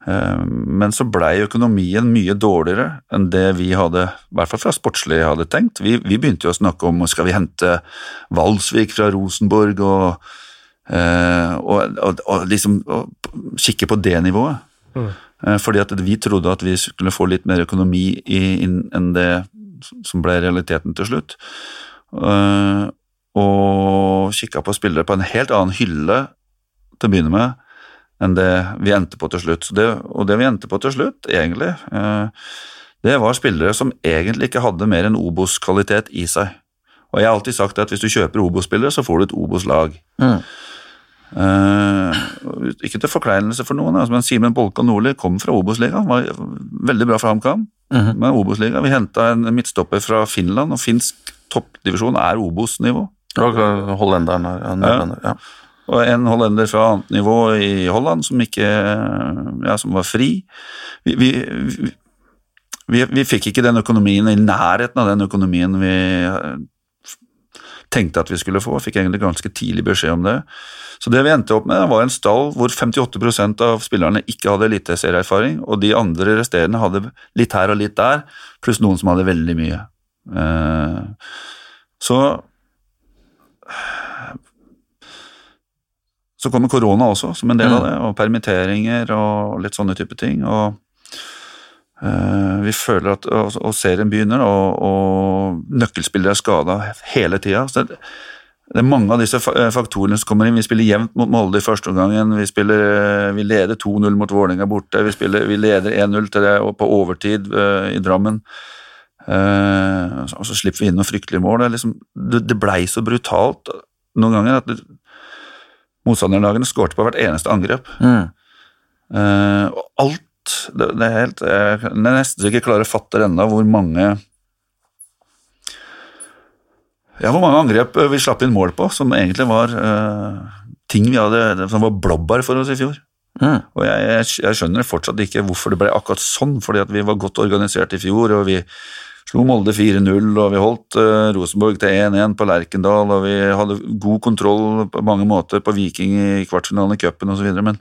Eh, Men så blei økonomien mye dårligere enn det vi hadde, i hvert fall fra sportslig hadde tenkt. Vi, vi begynte jo å snakke om skal vi hente Valsvik fra Rosenborg og, eh, og, og, og liksom kikke på det nivået. Mm. Fordi at vi trodde at vi skulle få litt mer økonomi i, inn- enn det som ble realiteten til slutt. Eh, Og kikka på spillere på en helt annen hylle til å begynne med enn det vi endte på til slutt. Så det, og det vi endte på til slutt, egentlig, eh, det var spillere som egentlig ikke hadde mer enn Obos-kvalitet i seg. Og jeg har alltid sagt at hvis du kjøper Obos-spillere, så får du et Obos-lag. Mm. Eh, ikke til forkleinelse for noen, altså, men Simen Bolkan Nordli kom fra Obos-ligaen, var veldig bra for HamKam. Mhm. med Obos-liga. Vi henta en midtstopper fra Finland, og finsk toppdivisjon er Obos-nivå. Hollenderen her. Ja, ja. Og en hollender fra annet nivå i Holland som ikke ja, som var fri. Vi, vi, vi, vi, fikk ikke den økonomien i nærheten av den økonomien vi tenkte at vi skulle få. Fikk egentlig ganske tidlig beskjed om det. Så det vi endte opp med, var en stall hvor 58% av spillerne ikke hadde eliteserieerfaring, og de andre resterende hadde litt her og litt der, pluss noen som hadde veldig mye. Eh, Så Så kommer korona også, som en del av det, og permitteringer og litt sånne type ting. og Uh, vi føler at og, og serien begynner, og, og nøkkelspillere er skada hele tida. Det, det er mange av disse eh, faktorene som kommer inn. Vi spiller jevnt mot Molde i første omgang. Vi, spiller, vi leder 2-0 mot Vålerenga borte. Vi, spiller, vi leder 1-0 til det på overtid uh, i Drammen. Eh, og så slipper vi inn noen fryktelige mål. Det, er liksom, det, det blei så brutalt noen ganger at motstanderlagene skårte på hvert eneste angrep. Mm. Eh, og alt det, det er helt Jeg kan nesten ikke klare å fatte ennå hvor mange Ja, hvor mange angrep vi slapp inn mål på som egentlig var uh, ting vi hadde som var blåbær for oss i fjor. Mm. Og jeg, jeg, jeg skjønner fortsatt ikke hvorfor det ble akkurat sånn, fordi at vi var godt organisert i fjor, og vi slo Molde 4-0, og vi holdt uh, Rosenborg til 1-1 på Lerkendal, og vi hadde god kontroll på mange måter på Viking i kvartfinalen i cupen osv., men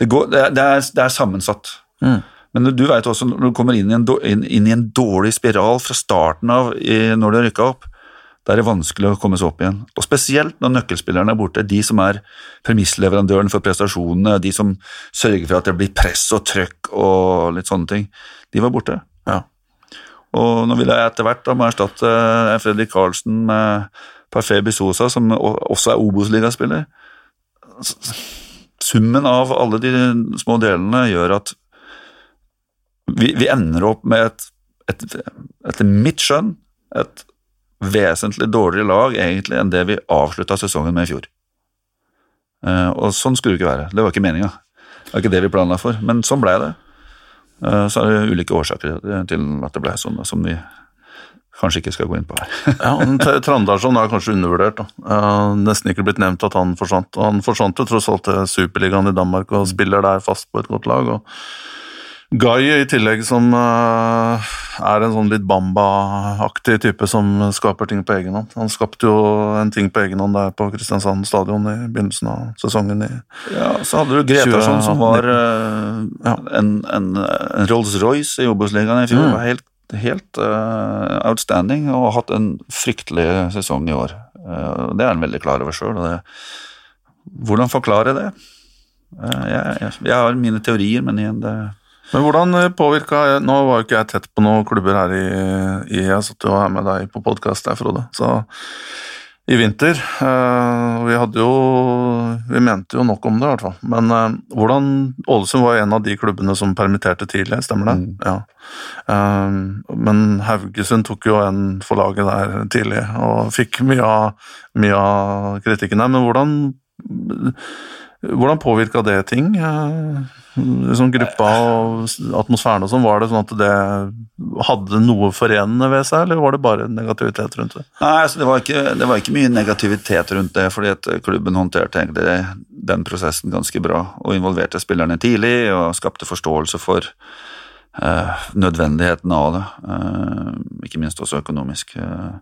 det, går, det, er, det, er, det er sammensatt. Mm. Men du vet også, når du kommer inn i en, inn, inn i en dårlig spiral fra starten av i, når du har rykka opp, da er det vanskelig å komme seg opp igjen. Og spesielt når nøkkelspillerne er borte, de som er premissleverandøren for prestasjonene, de som sørger for at det blir press og trøkk og litt sånne ting, de var borte. Og nå vil jeg etter hvert da må erstatte eh, Fredrik Karlsen med Parfait Bissosa, som også er Obos-ligaspiller. Summen av alle de små delene gjør at vi, vi ender opp med et, et, etter mitt skjønn, et vesentlig dårligere lag egentlig enn det vi avslutta sesongen med i fjor. Eh, og sånn skulle det ikke være. Det var ikke meninga. Det var ikke det vi planla for, men sånn ble det. Eh, så er det ulike årsaker til at det ble sånn, som vi kanskje ikke skal gå inn på her. Ja, Trandarsson er kanskje undervurdert. da. Eh, nesten ikke blitt nevnt at han forsvant. Han forsvant jo tross alt til Superligaen i Danmark og spiller der fast på et godt lag. og Guy i tillegg, som uh, er en sånn litt Bamba-aktig type som skaper ting på egen hånd. Han skapte jo en ting på egen hånd der på Kristiansand stadion i begynnelsen av sesongen. i Ja, Så hadde du Gretarsson, som var uh, Ja. en, en, en Rolls-Royce i Obos-ligaen i fjor. Mm. var Helt, helt uh, outstanding og har hatt en fryktelig sesong i år. Det er han veldig klar over sjøl. Hvordan forklare det? Jeg, jeg, jeg har mine teorier, men igjen det Men hvordan påvirka Nå var jo ikke jeg tett på noen klubber her i, i Jeg satt jo her med deg på podkast der, Frode. Så i vinter eh, Vi hadde jo Vi mente jo nok om det, i hvert fall. Men eh, hvordan Ålesund var en av de klubbene som permitterte tidlig, stemmer det? Mm. Ja. Eh, men Haugesund tok jo en for laget der tidlig, og fikk mye av, mye av kritikken der. Men hvordan hvordan påvirka det ting? Eh, Liksom gruppa og atmosfæren og sånn, var det sånn at det hadde noe forenende ved seg, eller var det bare negativitet rundt det? Nei, altså det, var ikke, det var ikke mye negativitet rundt det, fordi at klubben håndterte egentlig den prosessen ganske bra, og involverte spillerne tidlig, og skapte forståelse for uh, nødvendigheten av det, Uh, ikke minst også økonomisk. eh.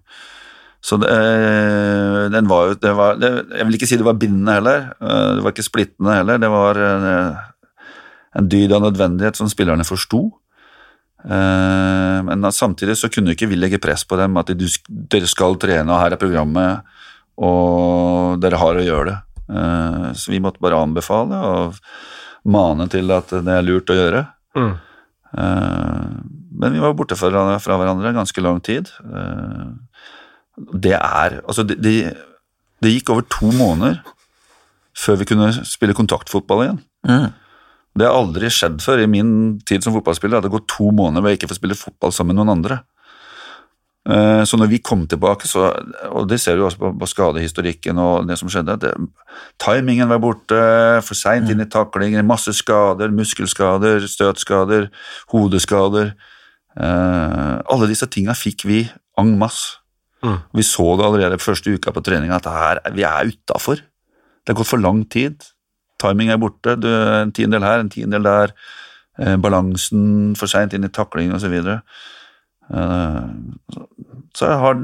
Så det, eh, den var jo det var, det, Jeg vil ikke si det var bindende heller, eh, det var ikke splittende heller, det var en, en dyd av nødvendighet som spillerne forsto. Eh, Men samtidig så kunne ikke vi legge press på dem at de, dere skal trene, og her er programmet, og dere har å gjøre det. Eh, Så vi måtte bare anbefale, og, mane til at det er lurt å gjøre. Mm. Eh, men vi var borte fra, fra hverandre ganske lang tid. Det er Altså, det, det, det gikk over to måneder før vi kunne spille kontaktfotball igjen. Mm. Det har aldri skjedd før i min tid som fotballspiller at det gått to måneder hvor jeg ikke får spille fotball sammen med noen andre. Eh, Så når vi kom tilbake, så, og det ser du også på, skadehistorikken og det som skjedde, det, timingen var borte, for seint inn i taklinger, masse skader, muskelskader, støtskader, hodeskader. Eh, alle disse tinga fikk vi en masse. Mm. Vi så det allerede første uka på trening at her, vi er utafor. Det har gått for lang tid. Timing er borte. Du, en tiendedel her, en tiendedel der. Eh, balansen for seint inn i takling osv. Eh, så har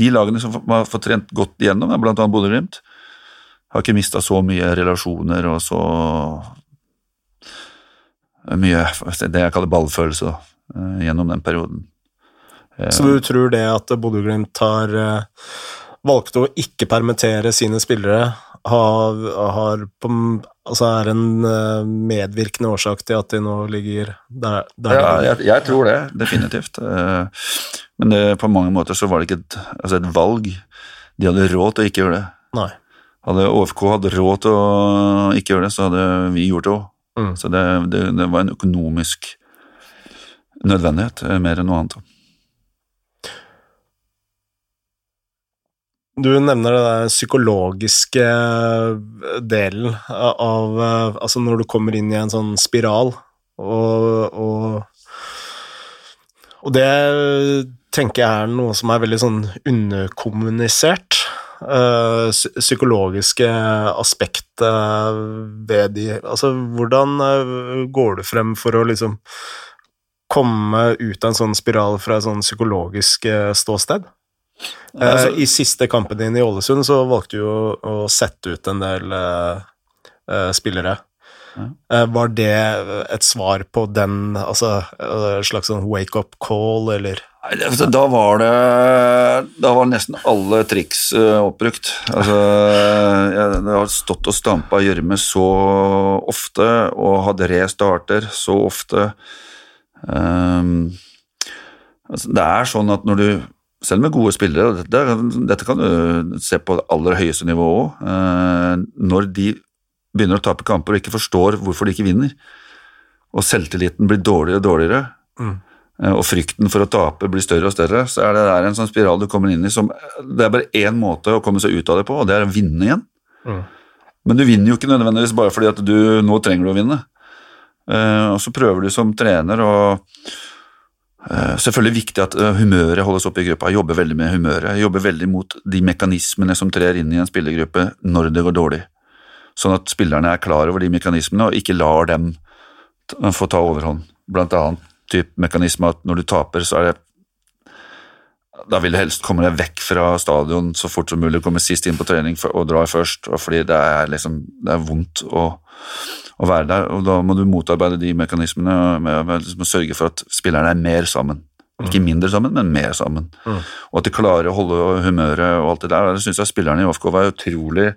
de lagene som har fått trent godt igjennom, annet Bodø-Glimt, har ikke mista så mye relasjoner og så mye det jeg kaller ballfølelse da, eh, gjennom den perioden. Så du tror det at Bodø-Glimt har eh, valgt å ikke permittere sine spillere, har, har på, altså er en eh, medvirkende årsak til at de nå ligger der, der Ja, jeg, jeg tror det, definitivt. Eh, Men det, på mange måter så var det ikke et, altså et valg. De hadde råd til å ikke gjøre det. Nei. Hadde ÅFK hatt råd til å ikke gjøre det, så hadde vi gjort det òg. Mm. Så det, det, det var en økonomisk nødvendighet, mer enn noe annet. Du nevner den psykologiske delen av Altså når du kommer inn i en sånn spiral, og, og Og det tenker jeg er noe som er veldig sånn underkommunisert. eh, psykologiske aspekt eh, ved de Altså, hvordan eh, går du frem for å liksom komme ut av en sånn spiral fra et sånn psykologisk eh, ståsted? Altså- I siste kampen din i Ålesund så valgte du å, å sette ut en del uh, spillere. Ja. Var det et svar på den, altså slags sånn wake-up call, eller Da var det Da var nesten alle triks oppbrukt. Altså, jeg, jeg har stått og stampa gjørme så ofte og hatt restarter så ofte. Um, altså, det er sånn at når du selv med gode spillere, og dette, dette kan du se på det aller høyeste nivå òg, når de begynner å tape kamper og ikke forstår hvorfor de ikke vinner, og selvtilliten blir dårligere og dårligere, Mm. eh, og frykten for å tape blir større og større, så er det der en sånn spiral du kommer inn i som Det er bare én måte å komme seg ut av det på, og det er å vinne igjen. Mm. Men du vinner jo ikke nødvendigvis bare fordi at du nå trenger du å vinne. Eh, og så prøver du som trener å eh, Selvfølgelig viktig at eh, humøret holdes oppe i gruppa. Jobber veldig med humøret. Jobber veldig mot de mekanismene som trer inn i en spillergruppe når det går dårlig. Sånn at spillerne er klar over de mekanismene og ikke lar dem få ta overhånd. Blant annet typ mekanisme at når du taper, så er det da vil du helst komme deg vekk fra stadion så fort som mulig, komme sist inn på trening og dra først, fordi det er, liksom, det er vondt å, å være der. og Da må du motarbeide de mekanismene med, med liksom sørge for at spillerne er mer sammen. Ikke mindre sammen, men mer sammen. Mm. Og at de klarer å holde humøret og alt det der. Det syns jeg spillerne i OFK var utrolig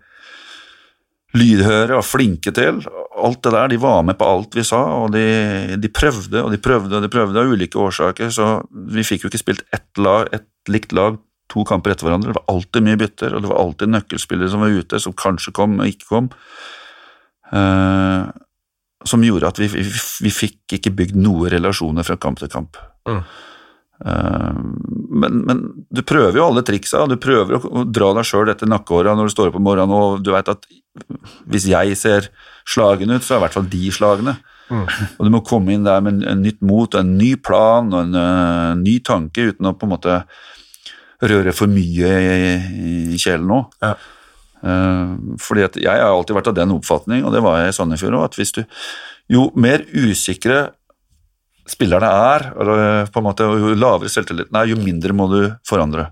lydhøre og flinke til. Alt det der, De var med på alt vi sa, og de, de prøvde og de prøvde og de prøvde av ulike årsaker. Så vi fikk jo ikke spilt ett, lag, ett likt lag to kamper etter hverandre. Det var alltid mye bytter, og det var alltid nøkkelspillere som var ute, som kanskje kom og ikke kom. Eh, som gjorde at vi, vi, vi fikk ikke bygd noen relasjoner fra kamp til kamp. Mm. Uh, men, men du prøver jo alle triksa, du prøver å, dra deg sjøl etter nakkehåra når du står opp om morgenen, og du veit at hvis jeg ser slagen ut, så er i hvert fall de slagene. Mm. Og du må komme inn der med en, en nytt mot, en ny plan og en uh, ny tanke, uten å på en måte røre for mye i, i kjelen nå. Ja. Eh, fordi at jeg har alltid vært av den oppfatning, og det var jeg i Sandefjord òg, at hvis du Jo mer usikre spillerne er, eller på en måte, og jo lavere selvtilliten er, jo mindre må du forandre.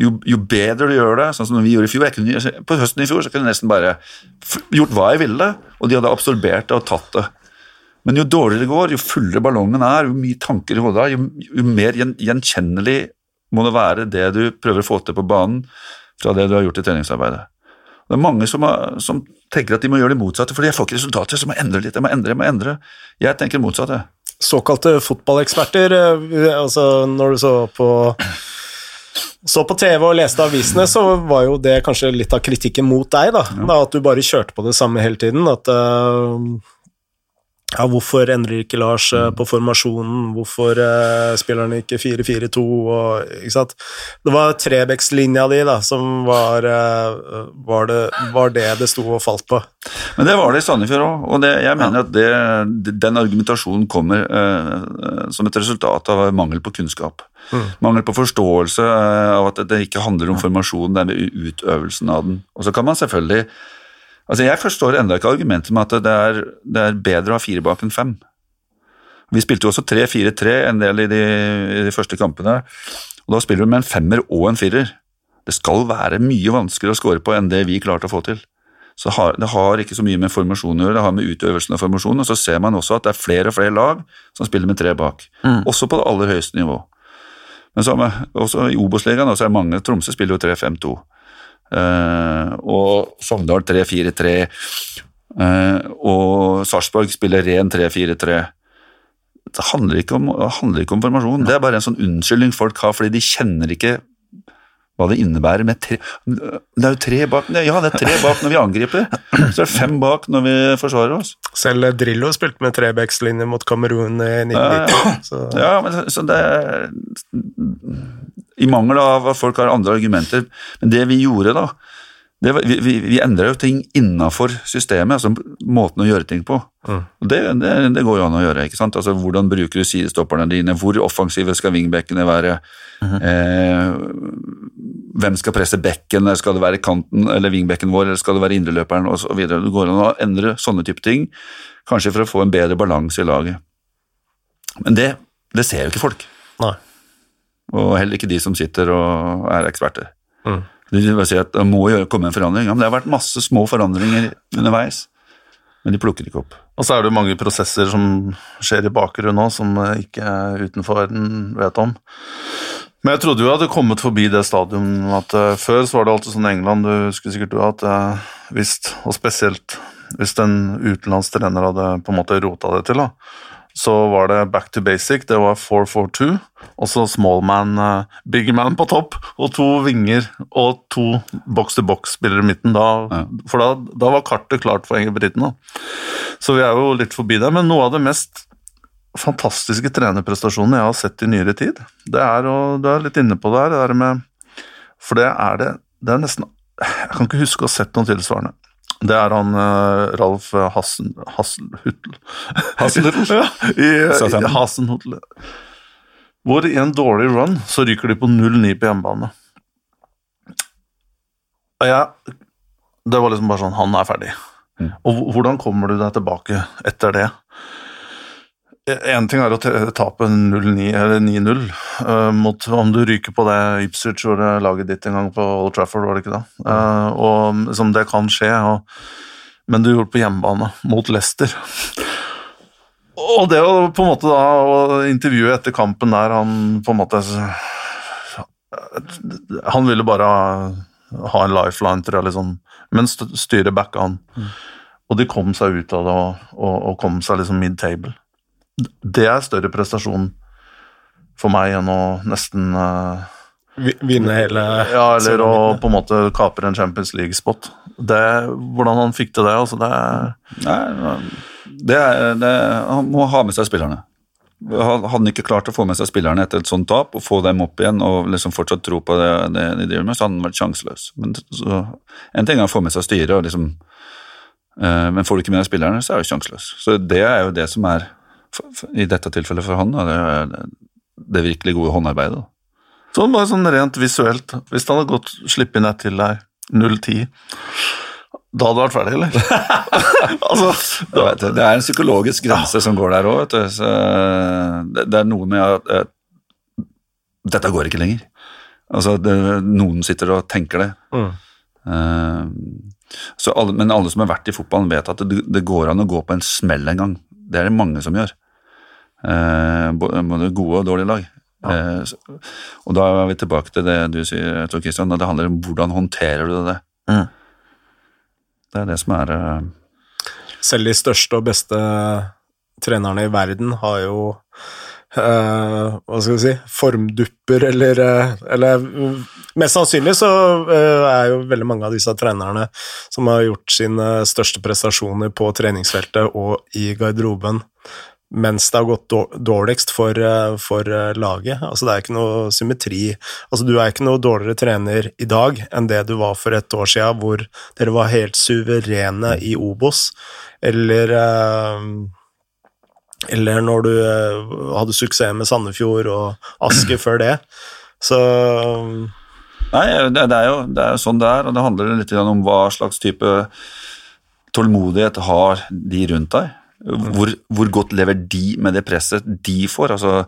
Jo, jo bedre du gjør det, sånn som vi gjorde i fjor kunne, På høsten i fjor så kunne jeg nesten bare gjort hva jeg ville, og de hadde absorbert det og tatt det. Men jo dårligere det går, jo fullere ballongen er, jo mye tanker i hodet er, jo, jo mer gjen, gjenkjennelig må det være det du prøver å få til på banen, fra det du har gjort i treningsarbeidet. Det er mange som, har, som tenker at de må gjøre det motsatte, fordi jeg får ikke resultater, så jeg må endre litt, jeg må endre, jeg må endre. Jeg tenker motsatt, jeg. Såkalte fotballeksperter, eh, altså når du så på så på TV og leste avisene, så var jo det kanskje litt av kritikken mot deg, da. da at du bare kjørte på det samme hele tiden. At uh, ja, hvorfor endrer ikke Lars uh, på formasjonen? Hvorfor uh, spiller han ikke 4-4-2? Ikke sant? Det var Trebecks-linja di da, som var, var, det, var, det, det sto og falt på. Men det var det i Sandefjord òg, og det, jeg mener at det, den argumentasjonen kommer som et resultat av mangel på kunnskap. Mm. Mangel på forståelse eh, av at det ikke handler om formasjonen, det er med utøvelsen av den. Og så kan man selvfølgelig Altså, Jeg forstår ennå ikke argumentet med at det er, det er, bedre å ha fire bak enn fem. Vi spilte jo også 3-4-3 en del i de, i de, første kampene, og da spiller du med en femmer og en firer. Det skal være mye vanskeligere å score på enn det vi klarte å få til. Så har, Det har ikke så mye med formasjon å gjøre, det har med utøvelsen av formasjonen. Og så ser man også at det er flere og flere lag som spiller med tre bak, mm. også på det aller høyeste nivå. Men så, også i Obos-ligaen er mange Tromsø spiller jo 3-5-2. Eh, og Sogndal 3-4-3. Uh, eh, og Sarpsborg spiller ren 3-4-3. Det handler ikke, om, handler ikke om formasjon. Det er bare en sånn unnskyldning folk har fordi de kjenner ikke hva det innebærer med tre Det er jo tre bak Ja, det er tre bak når vi angriper, så er det fem bak når vi forsvarer oss. Selv Drillo spilte med trebackslinje mot Kamerun i 1990. Ja, ja, men så det I mangel av at folk har andre argumenter. Men det vi gjorde da, det, vi, vi, vi endra jo ting innafor systemet, altså måten å gjøre ting på. Mm. Det, det, det, går jo an å gjøre. ikke sant? Altså Hvordan bruker du sidestopperne dine, hvor offensive skal wingbackene være? Mm -hmm. eh, hvem skal presse bekken, skal det være kanten eller vingbekken vår, eller skal det være indreløperen osv. Det går an å endre sånne type ting, kanskje for å få en bedre balanse i laget. Men det, det ser jo ikke folk. Nei. Og heller ikke de som sitter og er eksperter. Mm. De vil si at det må komme en forandring. Ja, men det har vært masse små forandringer underveis, men de plukker ikke opp. Og så er det mange prosesser som skjer i bakgrunnen òg, som ikke utenfor verden vet om. Men jeg trodde jo jeg hadde kommet forbi det stadium at uh, før så var det alltid sånn i England, du husker sikkert du at uh, hvis, og spesielt hvis en utenlandsk trener hadde på en måte rota det til, da, så var det back to basic. Det var 4-4-2, og så small man, uh, big man på topp, og to vinger og to box-to-box-spillere i midten. Da, ja. For da, da, var kartet klart for britene. Så vi er jo litt forbi det, men noe av det mest fantastiske trenerprestasjonene jeg har sett i nyere tid. Det er, og du er litt inne på det her, det der med For det er det Det er nesten Jeg kan ikke huske å ha sett noe tilsvarende. Det er han uh, Ralf Hassen, Hasselhutl Hasselhutl? ja, i, i Hasenhutl. Hvor i en dårlig run så ryker de på 0-9 på hjemmebane. Og jeg Det var liksom bare sånn Han er ferdig. Mm. Og hvordan kommer du deg tilbake etter det? Én ting er å tape 0-9 eller 9-0 uh, mot om du ryker på det Ipswich og laget ditt en gang på Old Trafford, var det ikke det? Uh, og liksom, Det kan skje, og, men du gjorde det på hjemmebane mot Leicester. Og det å på en måte da å intervjue etter kampen der han på en måte Han ville bare ha en lifeline, til det, liksom, men styret backa han. Mm. Og de kom seg ut av det og, og, og kom seg liksom mid-table det er større prestasjon for meg enn å nesten uh, Vinne hele Ja, eller å på en måte kapre en Champions League-spot. Hvordan han fikk til det, altså det Nei, det er, det, Han må ha med seg spillerne. Hadde han ikke klart å få med seg spillerne etter et sånt tap, og få dem opp igjen og liksom fortsatt tro på det, det de driver med, så hadde han vært sjanseløs. Men så, En ting er å få med seg styret, og liksom, uh, men får du ikke med deg spillerne, så er du sjanseløs. Så det er jo det som er i dette tilfellet for han, det det virkelig gode håndarbeidet. Sånn bare sånn rent visuelt, hvis han hadde gått slipp inn ett til deg, 0-10 da hadde du vært ferdig, eller? altså, det, det er en psykologisk grense ja. som går der òg. Det, det, er noe med at, at dette går ikke lenger. Altså, det, noen sitter og tenker det. Mm. Uh, alle, men alle som har vært i fotballen, vet at det, det, går an å gå på en smell en gang. Det er det mange som gjør. Eh, både gode og dårlige lag. Ja. Eh, og da er vi tilbake til det du sier, Tor Kristian, det handler om hvordan håndterer du det. Mm. Det er det som er eh, Selv de største og beste trenerne i verden har jo eh, hva skal vi si formdupper, eller, eller Mest sannsynlig så eh, er jo veldig mange av disse trenerne som har gjort sine største prestasjoner på treningsfeltet og i garderoben mens det har gått dårligst for, eh, for eh, laget. Altså det er ikke noe symmetri. Altså du er ikke noe dårligere trener i dag enn det du var for et år siden, hvor dere var helt suverene i Obos, eller eh, eller når du hadde suksess med Sandefjord og Aske før det. Så Nei, det, det, er jo, det er jo sånn det er, og det handler litt om hva slags type tålmodighet har de rundt deg. Hvor, hvor godt lever de med det presset de får? Altså,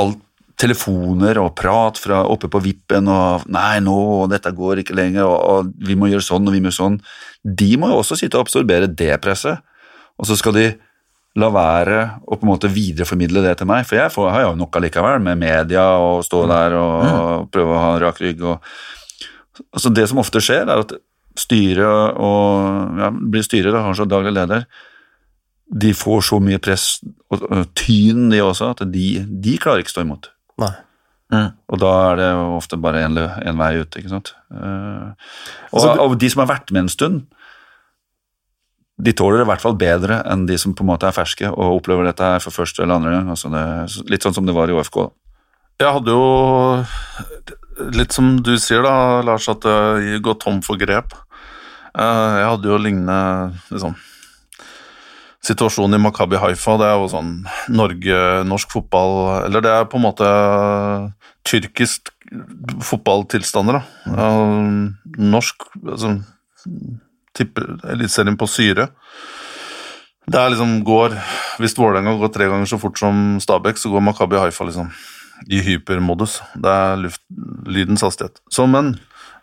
alt telefoner og prat fra oppe på vippen og 'nei, nå, dette går ikke lenger', og, og 'vi må gjøre sånn og vi må gjøre sånn'. De må jo også sitte og absorbere det presset, og så skal de la være å på en måte videreformidle det til meg, for jeg får, har jo nok allikevel med media og stå der og prøve å ha rak rygg. Og, altså det som ofte skjer, er at styret og ja, blir styret, da, kanskje daglig leder, de får så mye press og, tyn, de også, at de, de klarer ikke stå imot. nei. Og da er det ofte bare en, en vei ut, ikke sant. Eh, og, Altså, og de som har vært med en stund, de tåler det i hvert fall bedre enn de som på en måte er ferske og opplever dette her for første eller andre gang. Altså det, litt sånn som det var i OFK. Jeg hadde jo Litt som du sier da, Lars, at jeg går tom for grep. Eh, Jeg hadde jo lignende liksom, situasjon i Makabi Haifa. Det er jo sånn Norge, norsk fotball Eller det er på en måte tyrkisk fotballtilstander, da. Eh, Norsk altså, tipper Eliteserien på syre. Det er liksom går Hvis Vålerenga går tre ganger så fort som Stabæk, så går Makabi Haifa liksom i hypermodus. Det er luft, lydens hastighet. Så, men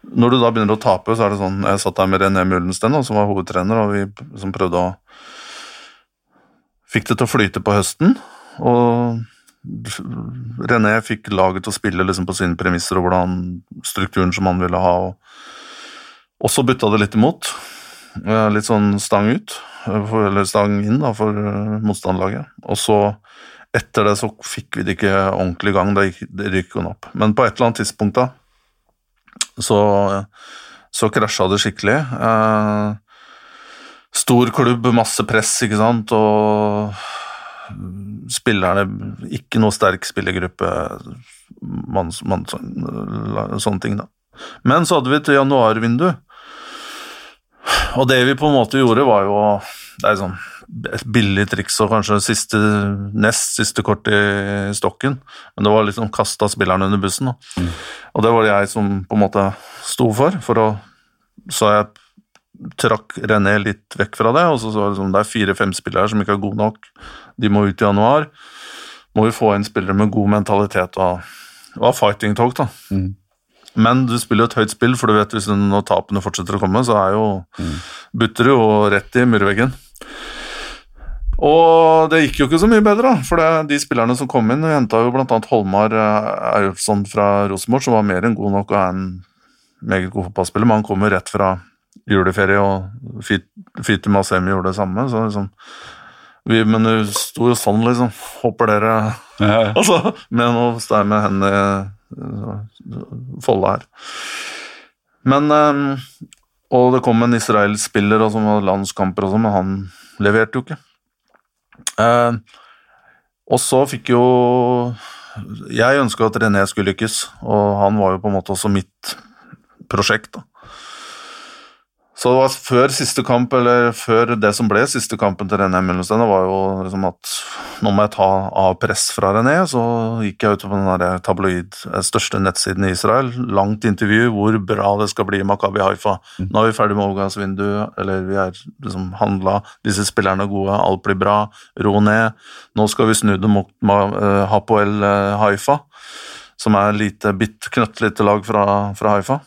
når du da begynner å tape, så er det sånn Jeg satt der med René Mullensten, som var hovedtrener, og vi som prøvde å Fikk det til å flyte på høsten, og René fikk laget å spille liksom på sine premisser og hvordan strukturen som han ville ha. Og, så bytta det litt imot. Litt sånn stang ut, eller stang inn da, for eh, motstanderlaget. Og så, etter det, så fikk vi det ikke ordentlig i gang. Det gikk- det opp. Men på et eller annet tidspunkt da, så, så krasja det skikkelig. Eh, stor klubb, masse press, ikke sant, og spillerne Ikke noe sterk spillergruppe, man, man, sånne ting, da. Men så hadde vi et januarvindu, og det vi på en måte gjorde, var jo Det er sånn et billig triks og kanskje siste, nest siste kort i stokken, men det var liksom kasta spillerne under bussen. Da. Og det var det jeg som på en måte sto for, for å Så jeg trakk René litt vekk fra det, og så var det sånn det er fire-fem spillere som ikke er gode nok, de må ut i januar. Må vi få inn spillere med god mentalitet og, og fighting talk, da. Men du spiller jo et høyt spill, for du vet hvis når tapene fortsetter å komme, så er jo butter jo rett i murveggen. Og det gikk jo ikke så mye bedre, da, for det, de spillerne som kom inn, henta jo bl.a. Holmar eh, Eilfsson fra Rosenborg, som var mer enn god nok og er en meget god fotballspiller, men han kom jo rett fra juleferie, og Fit- Fitu Masemi gjorde det samme. så liksom vi, Men det sto jo sånn, liksom. Håper dere Altså, med noe stein med hendene i folde her. Men um, Og det kom en israelsk spiller og som hadde landskamper og sånn, men han leverte jo ikke. Uh, og så fikk jo Jeg ønska at René skulle lykkes, og han var jo på en måte også mitt prosjekt. da. Så det var før siste kamp, eller før det som ble siste kampen til René Møllenstein, var jo liksom at nå må jeg ta av press fra René. Så gikk jeg ut på den der tabloid, eh, største nettsiden i Israel. Langt intervju hvor bra det skal bli i Makabi Haifa. Nå er vi ferdig med overgangsvinduet, eller vi er liksom handla, disse spillerne er gode, alt blir bra, ro ned. Nå skal vi snu det mot eh, Hapoel eh, Haifa, som er et lite, bitt knøttlite lag fra, fra Haifa.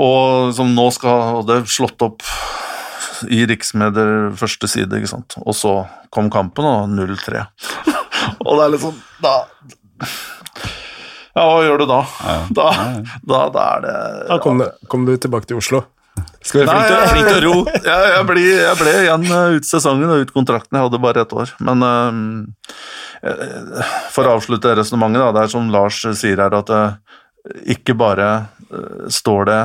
Og som nå skal og det er slått opp i riksmedier første side, ikke sant. Og så kom kampen, og 0-3. og det er litt sånn Da Ja, hva gjør du da? Da, da, da er det Da kom, du- kom du tilbake til Oslo. Skal være flink til, Nei, flink til å ro. jeg, jeg, ble, jeg ble igjen eh, ut sesongen og ut kontrakten. Jeg hadde bare ett år. Men um, for å avslutte resonnementet, da, det er som Lars sier her, at ikke bare eh, står det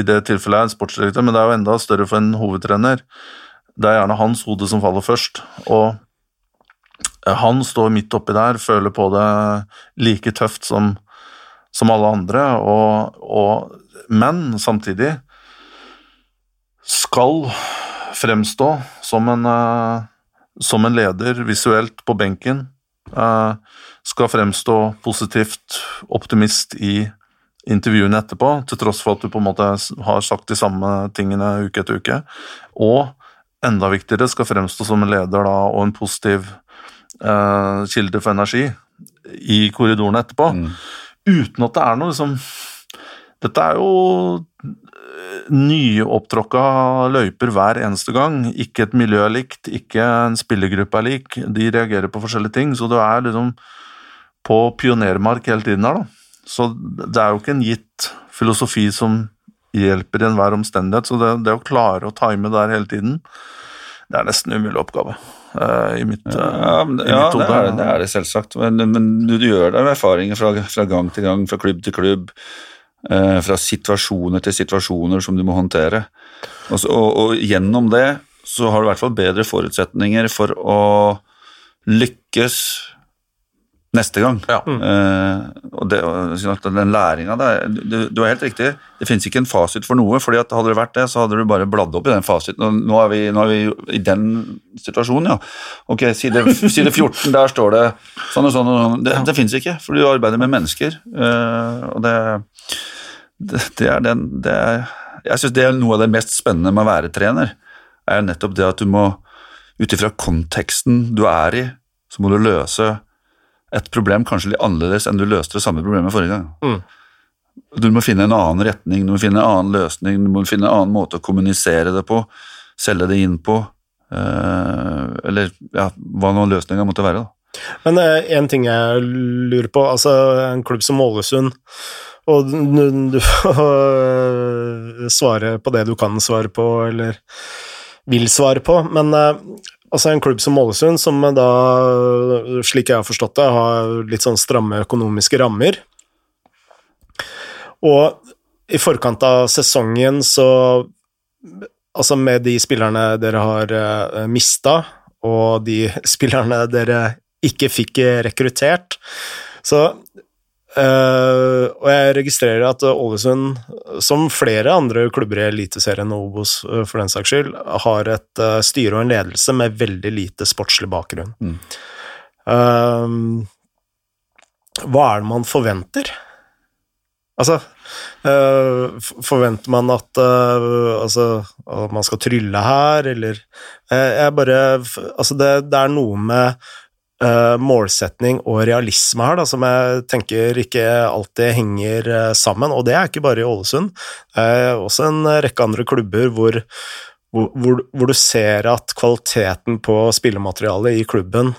i det tilfellet en sportsdirektør, men det er jo enda større for en hovedtrener. Det er gjerne hans hode som faller først. Og eh, han står midt oppi der, føler på det like tøft som, som alle andre, og, og, men samtidig skal fremstå som en, eh, som en leder visuelt på benken. Eh, skal fremstå positivt optimist i intervjuene etterpå, til tross for at du på en måte har sagt de samme tingene uke etter uke. Og enda viktigere, skal fremstå som en leder da, og en positiv eh, kilde for energi i korridorene etterpå. Mm. Uten at det er noe liksom Dette er jo nyopptråkka løyper hver eneste gang. Ikke et miljø er likt, ikke en spillergruppe er lik. De reagerer på forskjellige ting, så det er liksom på pionermark hele tiden her, da. Så det er jo ikke en gitt filosofi som hjelper i enhver omstendighet, så det, det å klare å time der hele tiden, det er nesten en umulig oppgave uh, i mitt, uh, Ja, i ja mitt det, er, det er det selvsagt. Men, men du, du gjør deg erfaringer fra, fra gang til gang, fra klubb til klubb. uh, fra situasjoner til situasjoner som du må håndtere. Og, og, og gjennom det så har du i hvert fall bedre forutsetninger for å lykkes neste gang. Ja. Uh, og det, og sånn den læringa der du, du er helt riktig, det finnes ikke en fasit for noe. fordi at hadde det vært det, så hadde du bare bladd opp i den fasiten. Og nå er vi, nå er vi i den situasjonen, ja. Ok, side, side 14, der står det sånn og sånn og sånn. Det, det finnes ikke, for du arbeider med mennesker. Uh, og det, det, det er den det er, Jeg syns det er noe av det mest spennende med å være trener, er nettopp det at du må, ut ifra konteksten du er i, så må du løse et problem kanskje litt annerledes enn du løste det samme problemet forrige gang. Mm. Du må finne en annen retning, du må finne en annen løsning, du må finne en annen måte å kommunisere det på, selge det inn på, eh, eller ja, hva nå løsninga måtte være. da. Men én en ting jeg lurer på, altså en klubb som Ålesund, og du, du får eh, svare på det du kan svare på, eller vil svare på, men eh, altså en klubb som Ålesund, som da, slik jeg har forstått det, har litt sånn stramme økonomiske rammer, og i forkant av sesongen så Altså med de spillerne dere har uh, mista, og de spillerne dere ikke fikk rekruttert, så eh, Og jeg registrerer at Ålesund, som flere andre klubber i Eliteserien og Obos uh, for den saks skyld, har et uh, styre og en ledelse med veldig lite sportslig bakgrunn. Mm. Eh, hva er det man forventer? Altså, forventer man at, altså, at man skal trylle her, eller Jeg bare Altså, det, det er noe med øh, målsetning og realisme her da, som jeg tenker ikke alltid henger øh, sammen, og det er ikke bare i Ålesund. Er også en rekke andre klubber hvor, hvor, hvor, du ser at kvaliteten på spillematerialet i klubben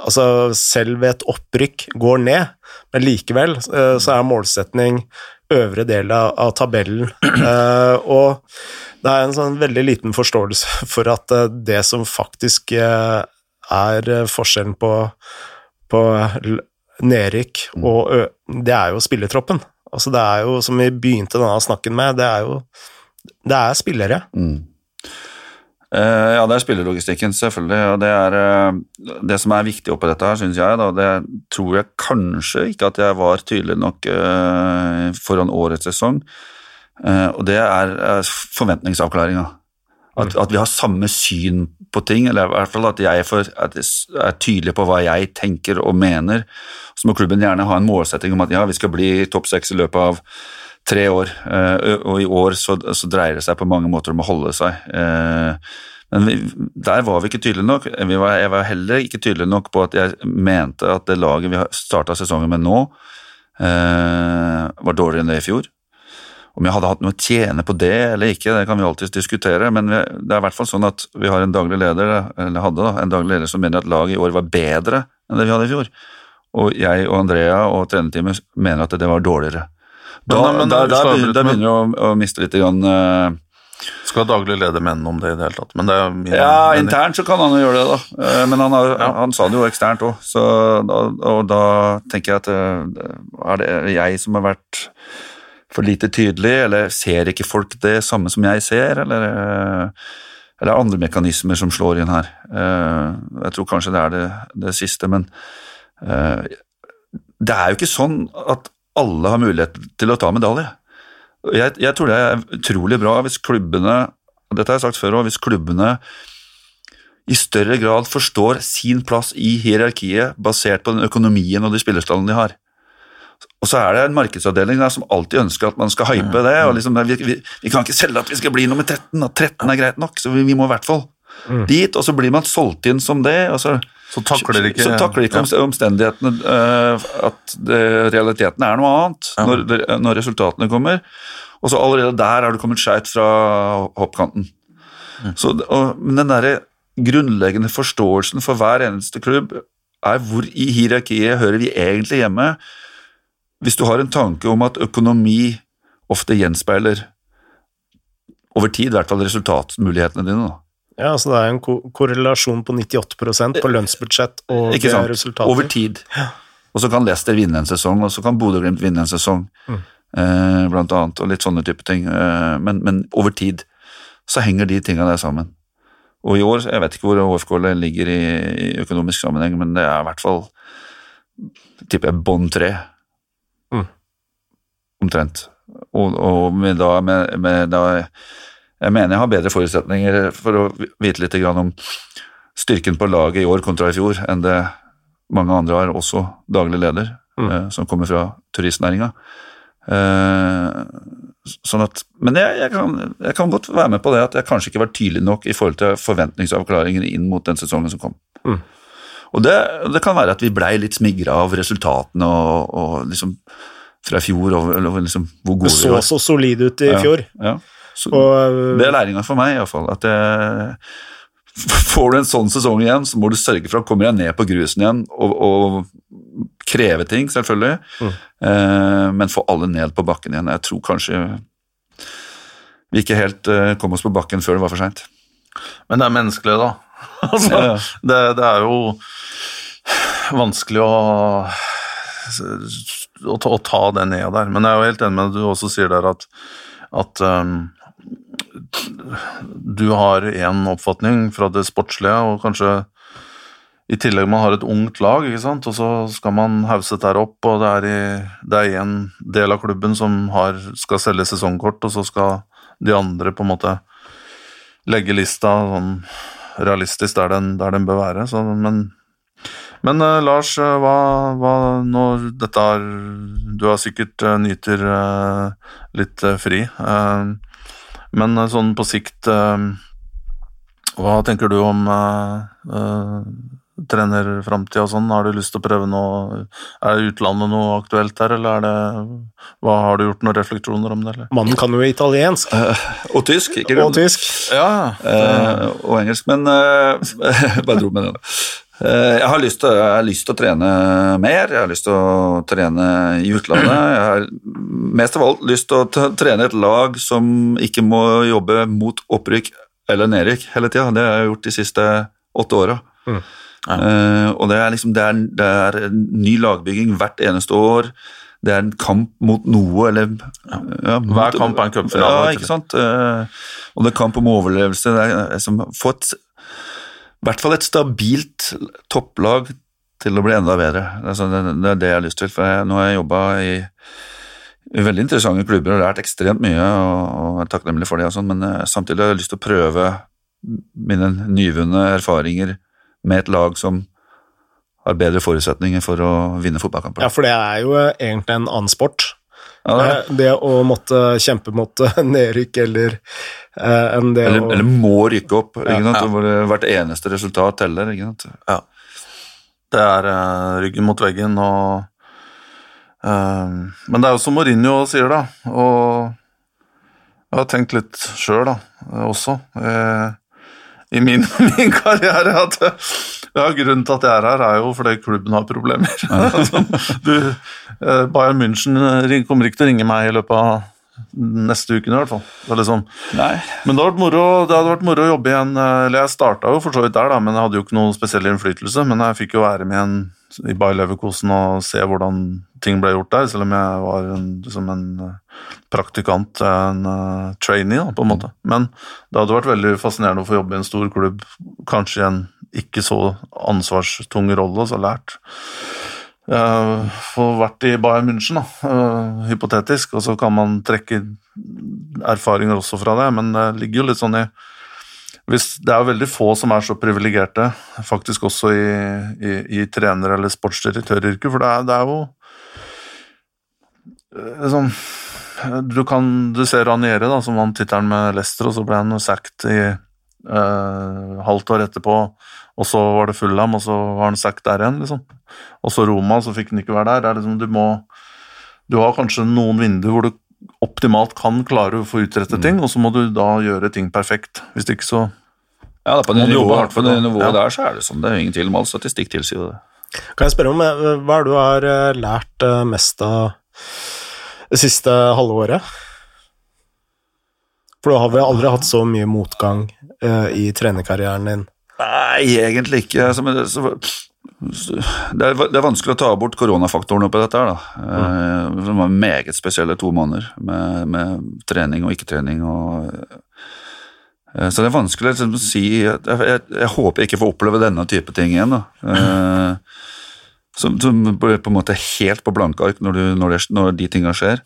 altså selv ved et opprykk går ned, men likevel eh, så er målsetning øvre del av, tabellen. Eh, og det er en sånn veldig liten forståelse for at eh, det som faktisk eh, er eh, forskjellen på, på nedrykk og ø det er jo spillertroppen. Altså det er jo, som vi begynte denne snakken med, det er jo det er spillere. Mm. Uh, ja, det er spillelogistikken, selvfølgelig. og Det er uh, det som er viktig oppi dette, her, syns jeg. Da, det tror jeg kanskje ikke at jeg var tydelig nok uh, foran årets sesong. Og det er forventningsavklaringa. At, at vi har samme syn på ting, eller i hvert fall at jeg får, at er tydelig på hva jeg tenker og mener. Så må klubben gjerne ha en målsetting om at ja, vi skal bli topp seks i løpet av tre år, eh, og i år så, så dreier det seg på mange måter om å holde seg. Eh, Men vi, der var vi ikke tydelige nok. Var, jeg var heller ikke tydelig nok på at jeg mente at det laget vi starta sesongen med nå, eh, var dårligere enn det i fjor. Om jeg hadde hatt noe å tjene på det eller ikke, det kan vi alltids diskutere, men vi, det er i hvert fall sånn at vi har en daglig leder, eller hadde da, en daglig leder som mener at laget i år var bedre enn det vi hadde i fjor. Og jeg og Andrea og trenerteamet mener at det var dårligere. Da, Men- men- da, der, der, der, begynner, du å, å miste litt grann, uh, Skal daglig leder mene om det i det hele tatt, men det Ja, mening. internt så kan han jo gjøre det, da. Eh, Men han, har, han sa det jo eksternt òg, og da tenker jeg at eh, er det jeg som har vært for lite tydelig, eller ser ikke folk det samme som jeg ser, eller er eller andre mekanismer som slår inn her. Eh, Jeg tror kanskje det er det, det siste, men eh, det er jo ikke sånn at alle har mulighet til å ta medalje. Jeg, jeg tror det er utrolig bra hvis klubbene, og dette har jeg sagt før også, hvis klubbene i større grad forstår sin plass i hierarkiet basert på den økonomien og de spillerstallene de har. Og så er det en markedsavdeling der som alltid ønsker at man skal hype det. og liksom, vi, vi, vi kan ikke selge at vi skal bli nummer 13, at 13 er greit nok, så vi, vi må i hvert fall dit. Og så blir man solgt inn som det. og så Så takler ikke så takler ikke ja. omstendighetene uh, at det, realiteten er noe annet Ja. når, når resultatene kommer. Og så allerede der har du kommet skjeit fra hoppkanten. Mm. Så, og, men den derre grunnleggende forståelsen for hver eneste klubb er hvor i hierarkiet hører vi egentlig hjemme. Hvis du har en tanke om at økonomi ofte gjenspeiler over tid, i hvert fall resultatmulighetene dine. da. Ja, altså det er en ko korrelasjon på 98% på lønnsbudsjett og Ikke sant? resultater. Over tid. Og så kan Leicester vinne en sesong, og så kan Bodø-Glimt vinne en sesong, Mm. eh, blant annet, og litt sånne type ting. Eh, men, men over tid så henger de tinga der sammen. Og i år, jeg vet ikke hvor HFK ligger i, i økonomisk sammenheng, men det er i hvert fall tipper jeg bånn tre. Omtrent. Og, og med da, med, med da Jeg mener jeg har bedre forutsetninger for å vite litt grann om styrken på laget i år kontra i fjor enn det mange andre har, også daglig leder, Mm. eh, som kommer fra turistnæringa. Eh, sånn at, men jeg, jeg, kan, jeg kan godt være med på det at jeg kanskje ikke var tydelig nok i forhold til forventningsavklaringen inn mot den sesongen som kom. Mm. Og det, det kan være at vi blei litt smigra av resultatene og, og liksom fra i fjor og, og liksom hvor Det gode vi så var. så solid ut i Ja. fjor. Ja. Så, Og det er læringa for meg, iallfall. At jeg, får du en sånn sesong igjen, så må du sørge for å komme deg ned på grusen igjen og, og kreve ting, selvfølgelig, Mm. eh, men få alle ned på bakken igjen. Jeg tror kanskje vi ikke helt eh, kom oss på bakken før det var for seint. Men det er menneskelig, da. altså, Ja, ja. Det, det er jo vanskelig å, å, ta, å ta det ned der. Men jeg er jo helt enig med det du også sier der, at, at um, du har én oppfatning fra det sportslige, og kanskje i tillegg man har et ungt lag, ikke sant? og så skal man hause her opp, og det er, i, det er en del av klubben som har, skal selge sesongkort, og så skal de andre på en måte legge lista sånn realistisk der den, der den bør være. Så, men men uh, Lars, eh, hva, hva når dette er Du har sikkert uh, nyter uh, litt fri, men sånn på sikt Hva tenker du om uh, trenerframtida og sånn? Har du lyst til å prøve noe Er utlandet noe aktuelt her, eller er det hva Har du gjort noen refleksjoner om det, eller? mannen kan jo italiensk Og tysk, ikke og tysk. Ja, Eh, og engelsk, men uh, bare dro med den. Eh, jeg, har lyst til, jeg har lyst til å trene mer, jeg har lyst til å trene i utlandet. Jeg har mest av alt lyst til å trene et lag som ikke må jobbe mot opprykk eller nedrykk hele tida. Det har jeg gjort de siste åtte åra. Mm. Eh, og det er liksom det er, det er ny lagbygging hvert eneste år. Det er en kamp mot noe, eller ja, mot- Hver kamp er en cupfinale, Ja, ikke sant. Uh, og det er kamp om overlevelse. Det er som få et i hvert fall et stabilt topplag til å bli enda bedre. Det, er det jeg har lyst til. For jeg, nå har jeg jobba i, veldig interessante klubber og lært ekstremt mye, og, og er takknemlig for det, og sånn, men eh, samtidig har jeg lyst til å prøve mine nyvunne erfaringer med et lag som har bedre forutsetninger for å vinne fotballkamper. Ja, for det er jo eh, egentlig en annen sport. Ja, det er det. Eh, å måtte kjempe mot eh, nedrykk eller eh, enn det eller, å eller må rykke opp, ikke Ja, sant? ja. hvert eneste resultat teller. Ikke sant? Det er eh, ryggen mot veggen og eh, Men det er jo som Mourinho sier, da, og jeg har tenkt litt sjøl, da, eh, også, eh, i min, min karriere, at ja, grunnen til at jeg er her, er jo fordi klubben har problemer. Altså, du, eh, Bayern München kommer ikke til å ringe meg i løpet av neste uken i hvert fall. Det liksom, men det, hadde vært moro, det hadde vært moro å jobbe igjen. eh, Eller jeg starta jo for så vidt der, da, men jeg hadde jo ikke noe spesiell innflytelse. Men jeg fikk jo være med igjen i Bayer Leverkosen og se hvordan ting ble gjort der, selv om jeg var en, liksom en eh, praktikant, en uh, trainee, da, på en måte. Men det hadde vært veldig fascinerende å få jobbe i en stor klubb, kanskje i en ikke så ansvarstung rolle, og så lært. Uh, få vært i Bayern München, da, eh, hypotetisk, og så kan man trekke erfaringer også fra det, men det ligger jo litt sånn i hvis, Det er jo veldig få som er så privilegerte, faktisk også i, i, i trener- eller sportsdirektøryrket, for det er, det er jo sånn Du kan Du ser Raniere, da, som vant tittelen med Leicester, og så ble han sagt i eh, halvt år etterpå, og så var det Fulham, og så var han sacked der igjen, liksom. Og så Roma, så fikk han ikke være der. Det er liksom, du må Du har kanskje noen vinduer hvor du optimalt kan klare å få utrettet ting, og så må du da gjøre ting perfekt. Hvis ikke så Ja, da, på det nivået, hardt for på det det. nivået Ja. der så er det sånn. Det er ingen tvil om all statistikk tilsier det. Kan jeg spørre om eh, hva er det du har eh, lært eh, mest av det siste halve året? For du har vel aldri hatt så mye motgang i trenerkarrieren din? Nei, egentlig ikke. Det, er, vanskelig å ta bort koronafaktoren oppi dette da. Eh, Det var meget spesielle to måneder med, med trening og ikke-trening eh, Så det er vanskelig liksom, å si jeg, jeg, jeg håper jeg ikke får oppleve denne type ting igjen, da. Eh, Som, som på en måte helt på blanke ark når, du, når, det, når de tinga skjer.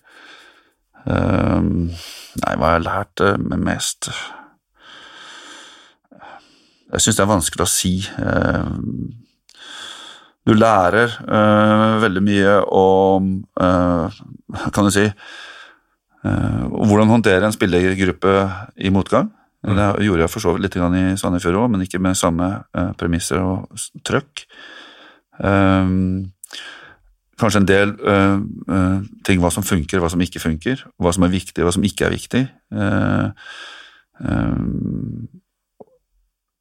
Eh, nei, hva har jeg lært eh, mest? Jeg syns det er vanskelig å si. Eh, Du lærer eh, veldig mye om eh, Kan du si Hvordan håndtere en spillergruppe i motgang. Det gjorde jeg for så vidt litt i Sandefjord òg, men ikke med samme premisser og trøkk. Kanskje en del ting hva som funker, hva som ikke funker. Hva som er viktig, hva som ikke er viktig. Eh,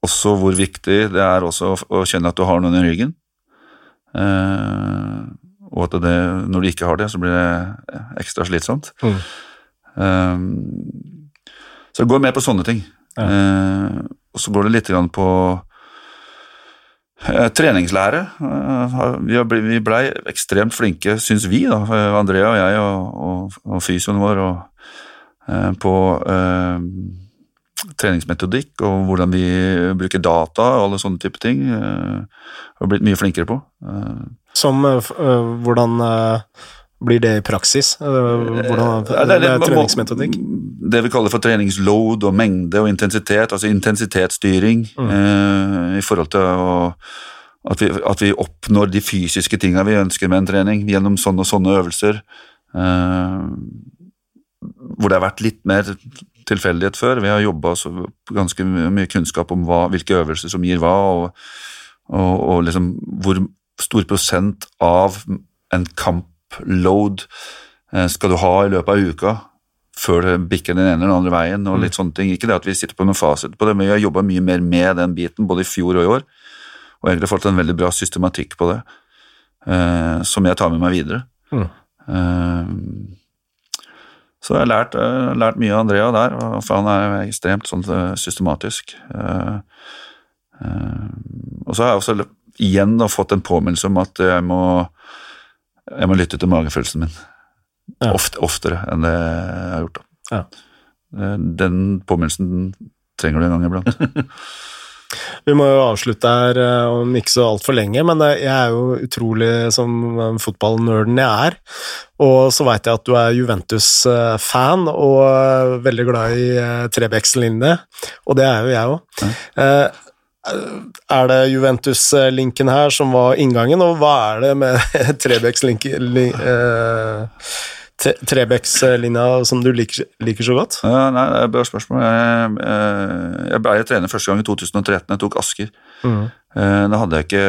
også hvor viktig det er også å, kjenne at du har noen i ryggen. Uh, og at det, når du ikke har det, så blir det ekstra slitsomt. Mm. Um, så det går mer på sånne ting. Ja. Uh, og så går det litt grann på uh, treningslære. Vi, blei ble ekstremt flinke, syns vi, da, Andrea og jeg og, og, og fysioen vår, og, på treningsmetodikk og hvordan vi bruker data og alle sånne type ting. eh, har blitt mye flinkere på. Eh, Som eh, Hvordan blir det i praksis? Hvordan, det er treningsmetodikk? Det vi kaller for treningsload og mengde og intensitet, altså intensitetsstyring Mm. i forhold til å, at, vi, at vi oppnår de fysiske tinga vi ønsker med en trening gjennom sånne og sånne øvelser. Eh, hvor det har vært litt mer tilfeldighet før. Vi har jobba ganske mye kunnskap om hva, hvilke øvelser som gir hva, og, og, og liksom hvor stor prosent av en kampload eh, skal du ha i løpet av uka før det bikker den ene eller den andre veien, og litt sånne ting. Ikke det at vi sitter på noen fasit på det, men vi har jobba mye mer med den biten, både i fjor og i år, og egentlig fått en veldig bra systematikk på det, eh, som jeg tar med meg videre. Mm. Så jeg har lært, eh, lært mye av Andrea der, for han er ekstremt sånn eh, systematisk. Eh, og så har jeg også igjen da, fått en påminnelse om at jeg må, jeg må lytte til magefølelsen min. Ja. Ofte, oftere enn det jeg har gjort. Ja. Den påminnelsen trenger du en gang iblant. Vi må jo avslutte her eh, om ikke så altfor lenge, men eh, jeg er jo utrolig som eh, fotballnerden jeg er. Og så veit jeg at du er Juventus-fan og veldig glad i Trebecks-linje, og det er jo jeg òg. Er det Juventus-linken her som var inngangen, og hva er det med Trebecks-linja Trebecks-linja som du liker, liker så godt? Ja, nei, det er bra spørsmål. Jeg, eh, jeg ble trener første gang i 2013. Jeg tok Asker. Mm. Eh, Da hadde jeg ikke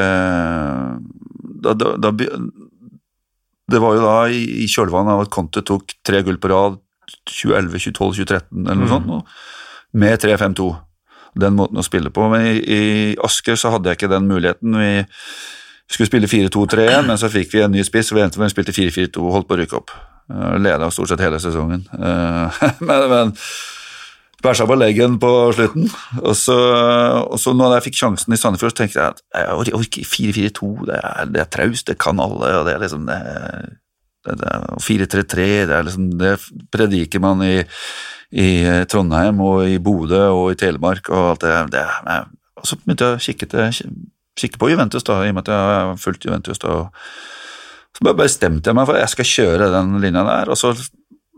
da, da, da, Det var jo da i, i kjølvannet av at Conte tok tre gull på rad 2011, 2012, 2013 eller noe Mm. sånt, med 3-5-2. Den måten å spille på. Men i, i Asker så hadde jeg ikke den muligheten. Vi skulle spille 4-2-3-1, men så fikk vi en ny spiss, og vi endte med å spille 4-4-2 og holdt på å rykke opp. Uh, Leda stort sett hele sesongen. Uh, men, men bæsja på leggen på slutten. Og så, og så når jeg fikk sjansen i Sandefjord, så tenkte jeg at jeg orker 4-4-2, det, det er traust, det kan alle, og det er liksom det, det, det, 4-3-3, det liksom Det prediker man i, i Trondheim og i Bodø og i Telemark og alt det. det er- og så begynte jeg å kikke, til, kikke på Juventus, da, i og med at jeg har fulgt Juventus. da, og så bare bestemte jeg meg for at jeg skal kjøre den linja der, og så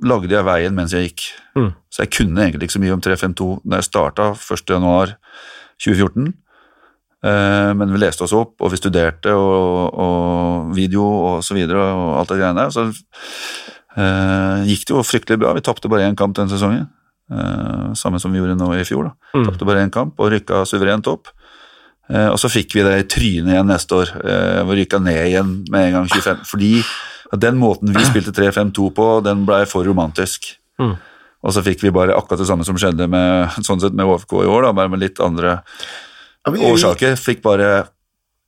lagde jeg veien mens jeg gikk. Mm. Så jeg kunne egentlig ikke så mye om 352 da jeg starta 1.1.2014. Eh, men vi leste oss opp, og vi studerte, og, og video og så videre, og alt det greiene der. Så eh, gikk det jo fryktelig bra. Vi tapte bare én kamp den sesongen. Eh, samme som vi gjorde nå i fjor. da. Mm. Tapte bare én kamp og rykka suverent opp. Eh, og så fikk vi det i trynet igjen neste år. Eh, vi rykka ned igjen med en gang 25. Fordi den måten vi spilte 3-5-2 på, den blei for romantisk. Mm. Og så fikk vi bare akkurat det samme som skjedde med, sånn sett med OFK i år, da, bare med litt andre årsaker. Fikk bare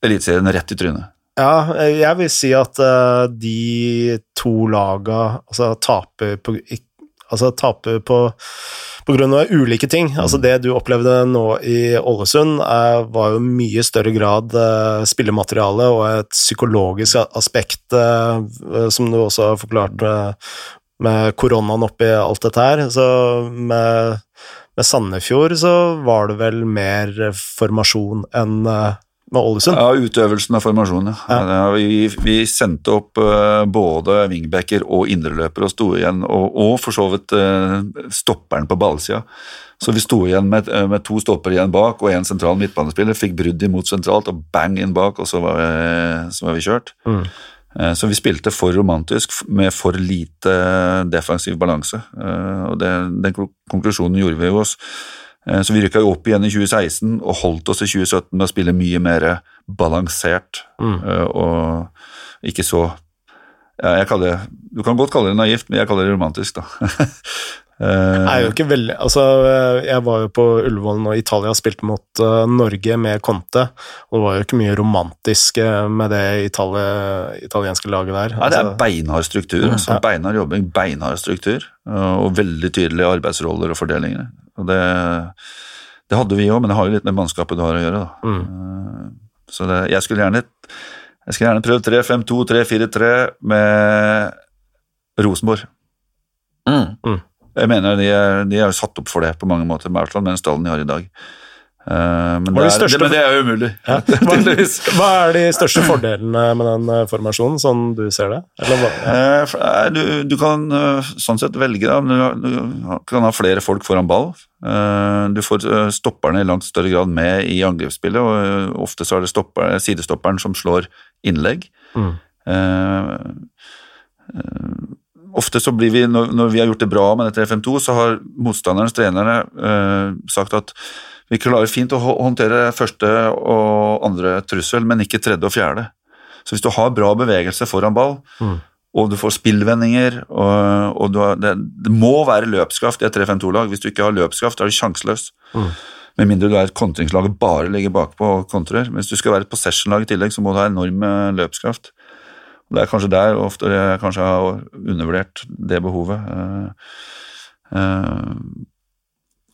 Eliteserien rett i trynet. Ja, jeg vil si at eh, de to laga altså, taper på Altså taper på, av ulike ting. Altså Det du opplevde nå i Ålesund, er, var jo mye større grad eh, spillemateriale og et psykologisk aspekt, eh, som du også har forklart eh, med koronaen oppi alt dette her. Så med, med Sandefjord så var det vel mer formasjon enn eh, med Ålesund. Ja, utøvelsen av formasjonen, ja. Ja. Vi, vi sendte opp eh, både wingbacker og indreløper og sto igjen, og, og for så vidt eh, stopperen på ballsida. Så vi sto igjen med, eh, med to stopper igjen bak og en sentral midtbanespiller, fikk brudd imot sentralt og bang inn bak, og så var vi, så var vi kjørt. Mm. Så vi spilte for romantisk med for lite defensiv balanse, og det, den konklusjonen gjorde vi jo oss. Eh, Så vi rykka jo opp igjen i 2016 og holdt oss i 2017 med å spille mye mer balansert Mm. eh, og ikke så ja, jeg kaller det, Du kan godt kalle det naivt, men jeg kaller det romantisk, da. Eh, Jeg er jo ikke veldig Altså, jeg var jo på Ullevål når Italia spilte mot uh, Norge med Conte, og det var jo ikke mye romantisk eh, med det Italia, italienske laget der. Nei, det er Altså, beinhard struktur. Mm, Ja. Beinhard jobbing, beinhard struktur. eh, Og veldig tydelige arbeidsroller og fordelinger. Og det, det hadde vi òg, men det har jo litt med mannskapet du har å gjøre. Da. mm. Eh, Så det, jeg skulle gjerne jeg skulle gjerne prøvd 3-5-2, 3-4-3 med Rosenborg. Mm. Jeg mener de er, de er jo satt opp for det på mange måter, i hvert med den stallen de har i dag. Eh, men, det er, største- det, men det er jo umulig. Ja. Hva, hva er de største fordelene med den eh, formasjonen, sånn du ser det? Eller? Ja. Eh, du, du kan sånn sett velge, da. Du, kan ha flere folk foran ball. Du får stopperne i langt større grad med i angrepsspillet, og ofte så er det stopper, sidestopperen som slår innlegg. Mm. Ofte så blir vi, når, vi har gjort det bra med dette 3-5-2, så har motstanderens trenere sagt at vi klarer fint å håndtere første og andre trussel, men ikke tredje og fjerde. Så hvis du har bra bevegelse foran ball, Mm. og du får spillvendinger, og, og du har, det, det må være løpskraft i et 3-5-2-lag. Hvis du ikke har løpskraft, er du sjanseløs. Mm. Med mindre du er et kontringslag og bare ligger bakpå og kontrer. Men hvis du skal være et possession-lag i tillegg, så må du ha enorm eh, løpskraft. Det er kanskje der ofte jeg kanskje har undervurdert det behovet. Uh, eh,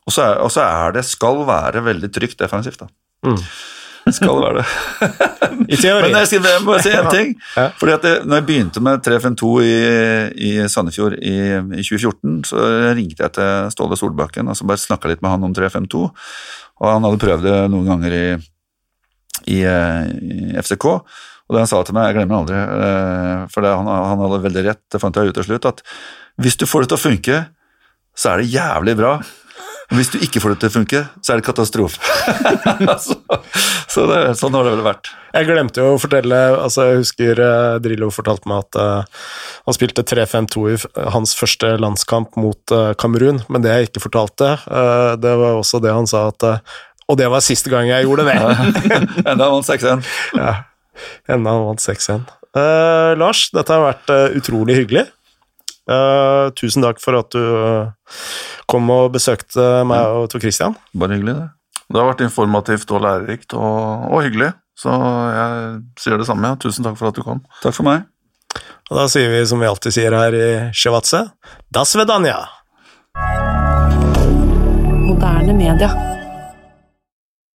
og så er, og så er det skal være veldig trygt defensivt, da. Mm. Skal være det. I teori. Men jeg skal jeg må si en ting. Ja. Fordi at det, når jeg begynte med 352 i, i Sandefjord i, i 2014, så ringte jeg til Ståle Solbakken og så bare snakka litt med han om 352. Og han hadde prøvd det noen ganger i, i, eh, i FCK. Og det han sa til meg, jeg glemmer aldri, eh, for det, han, han hadde veldig rett, det fant jeg ut til slutt, at hvis du får det til å funke, så er det jævlig bra. Hvis du ikke får det til å funke, så er det katastrofe. så så det, sånn har det vel vært. Jeg glemte jo å fortelle altså Jeg husker eh, Drillo fortalte meg at eh, han spilte 3-5-2 i hans første landskamp mot eh, Kamerun, men det jeg ikke fortalte, eh, det var også det han sa at eh, Og det var siste gang jeg gjorde det! Enda vant 6-1. ja. Enda han vant 6-1. Eh, Lars, dette har vært utrolig hyggelig. Eh, tusen takk for at du eh, kom og besøkte meg og Tor Christian. Bare hyggelig, det. Det har vært informativt og lærerikt og, og hyggelig, så jeg sier det samme. Ja. Tusen takk for at du kom. Takk for meg. Og da sier vi som vi alltid sier her i Sjevatse, Das vedanja! Moderne media.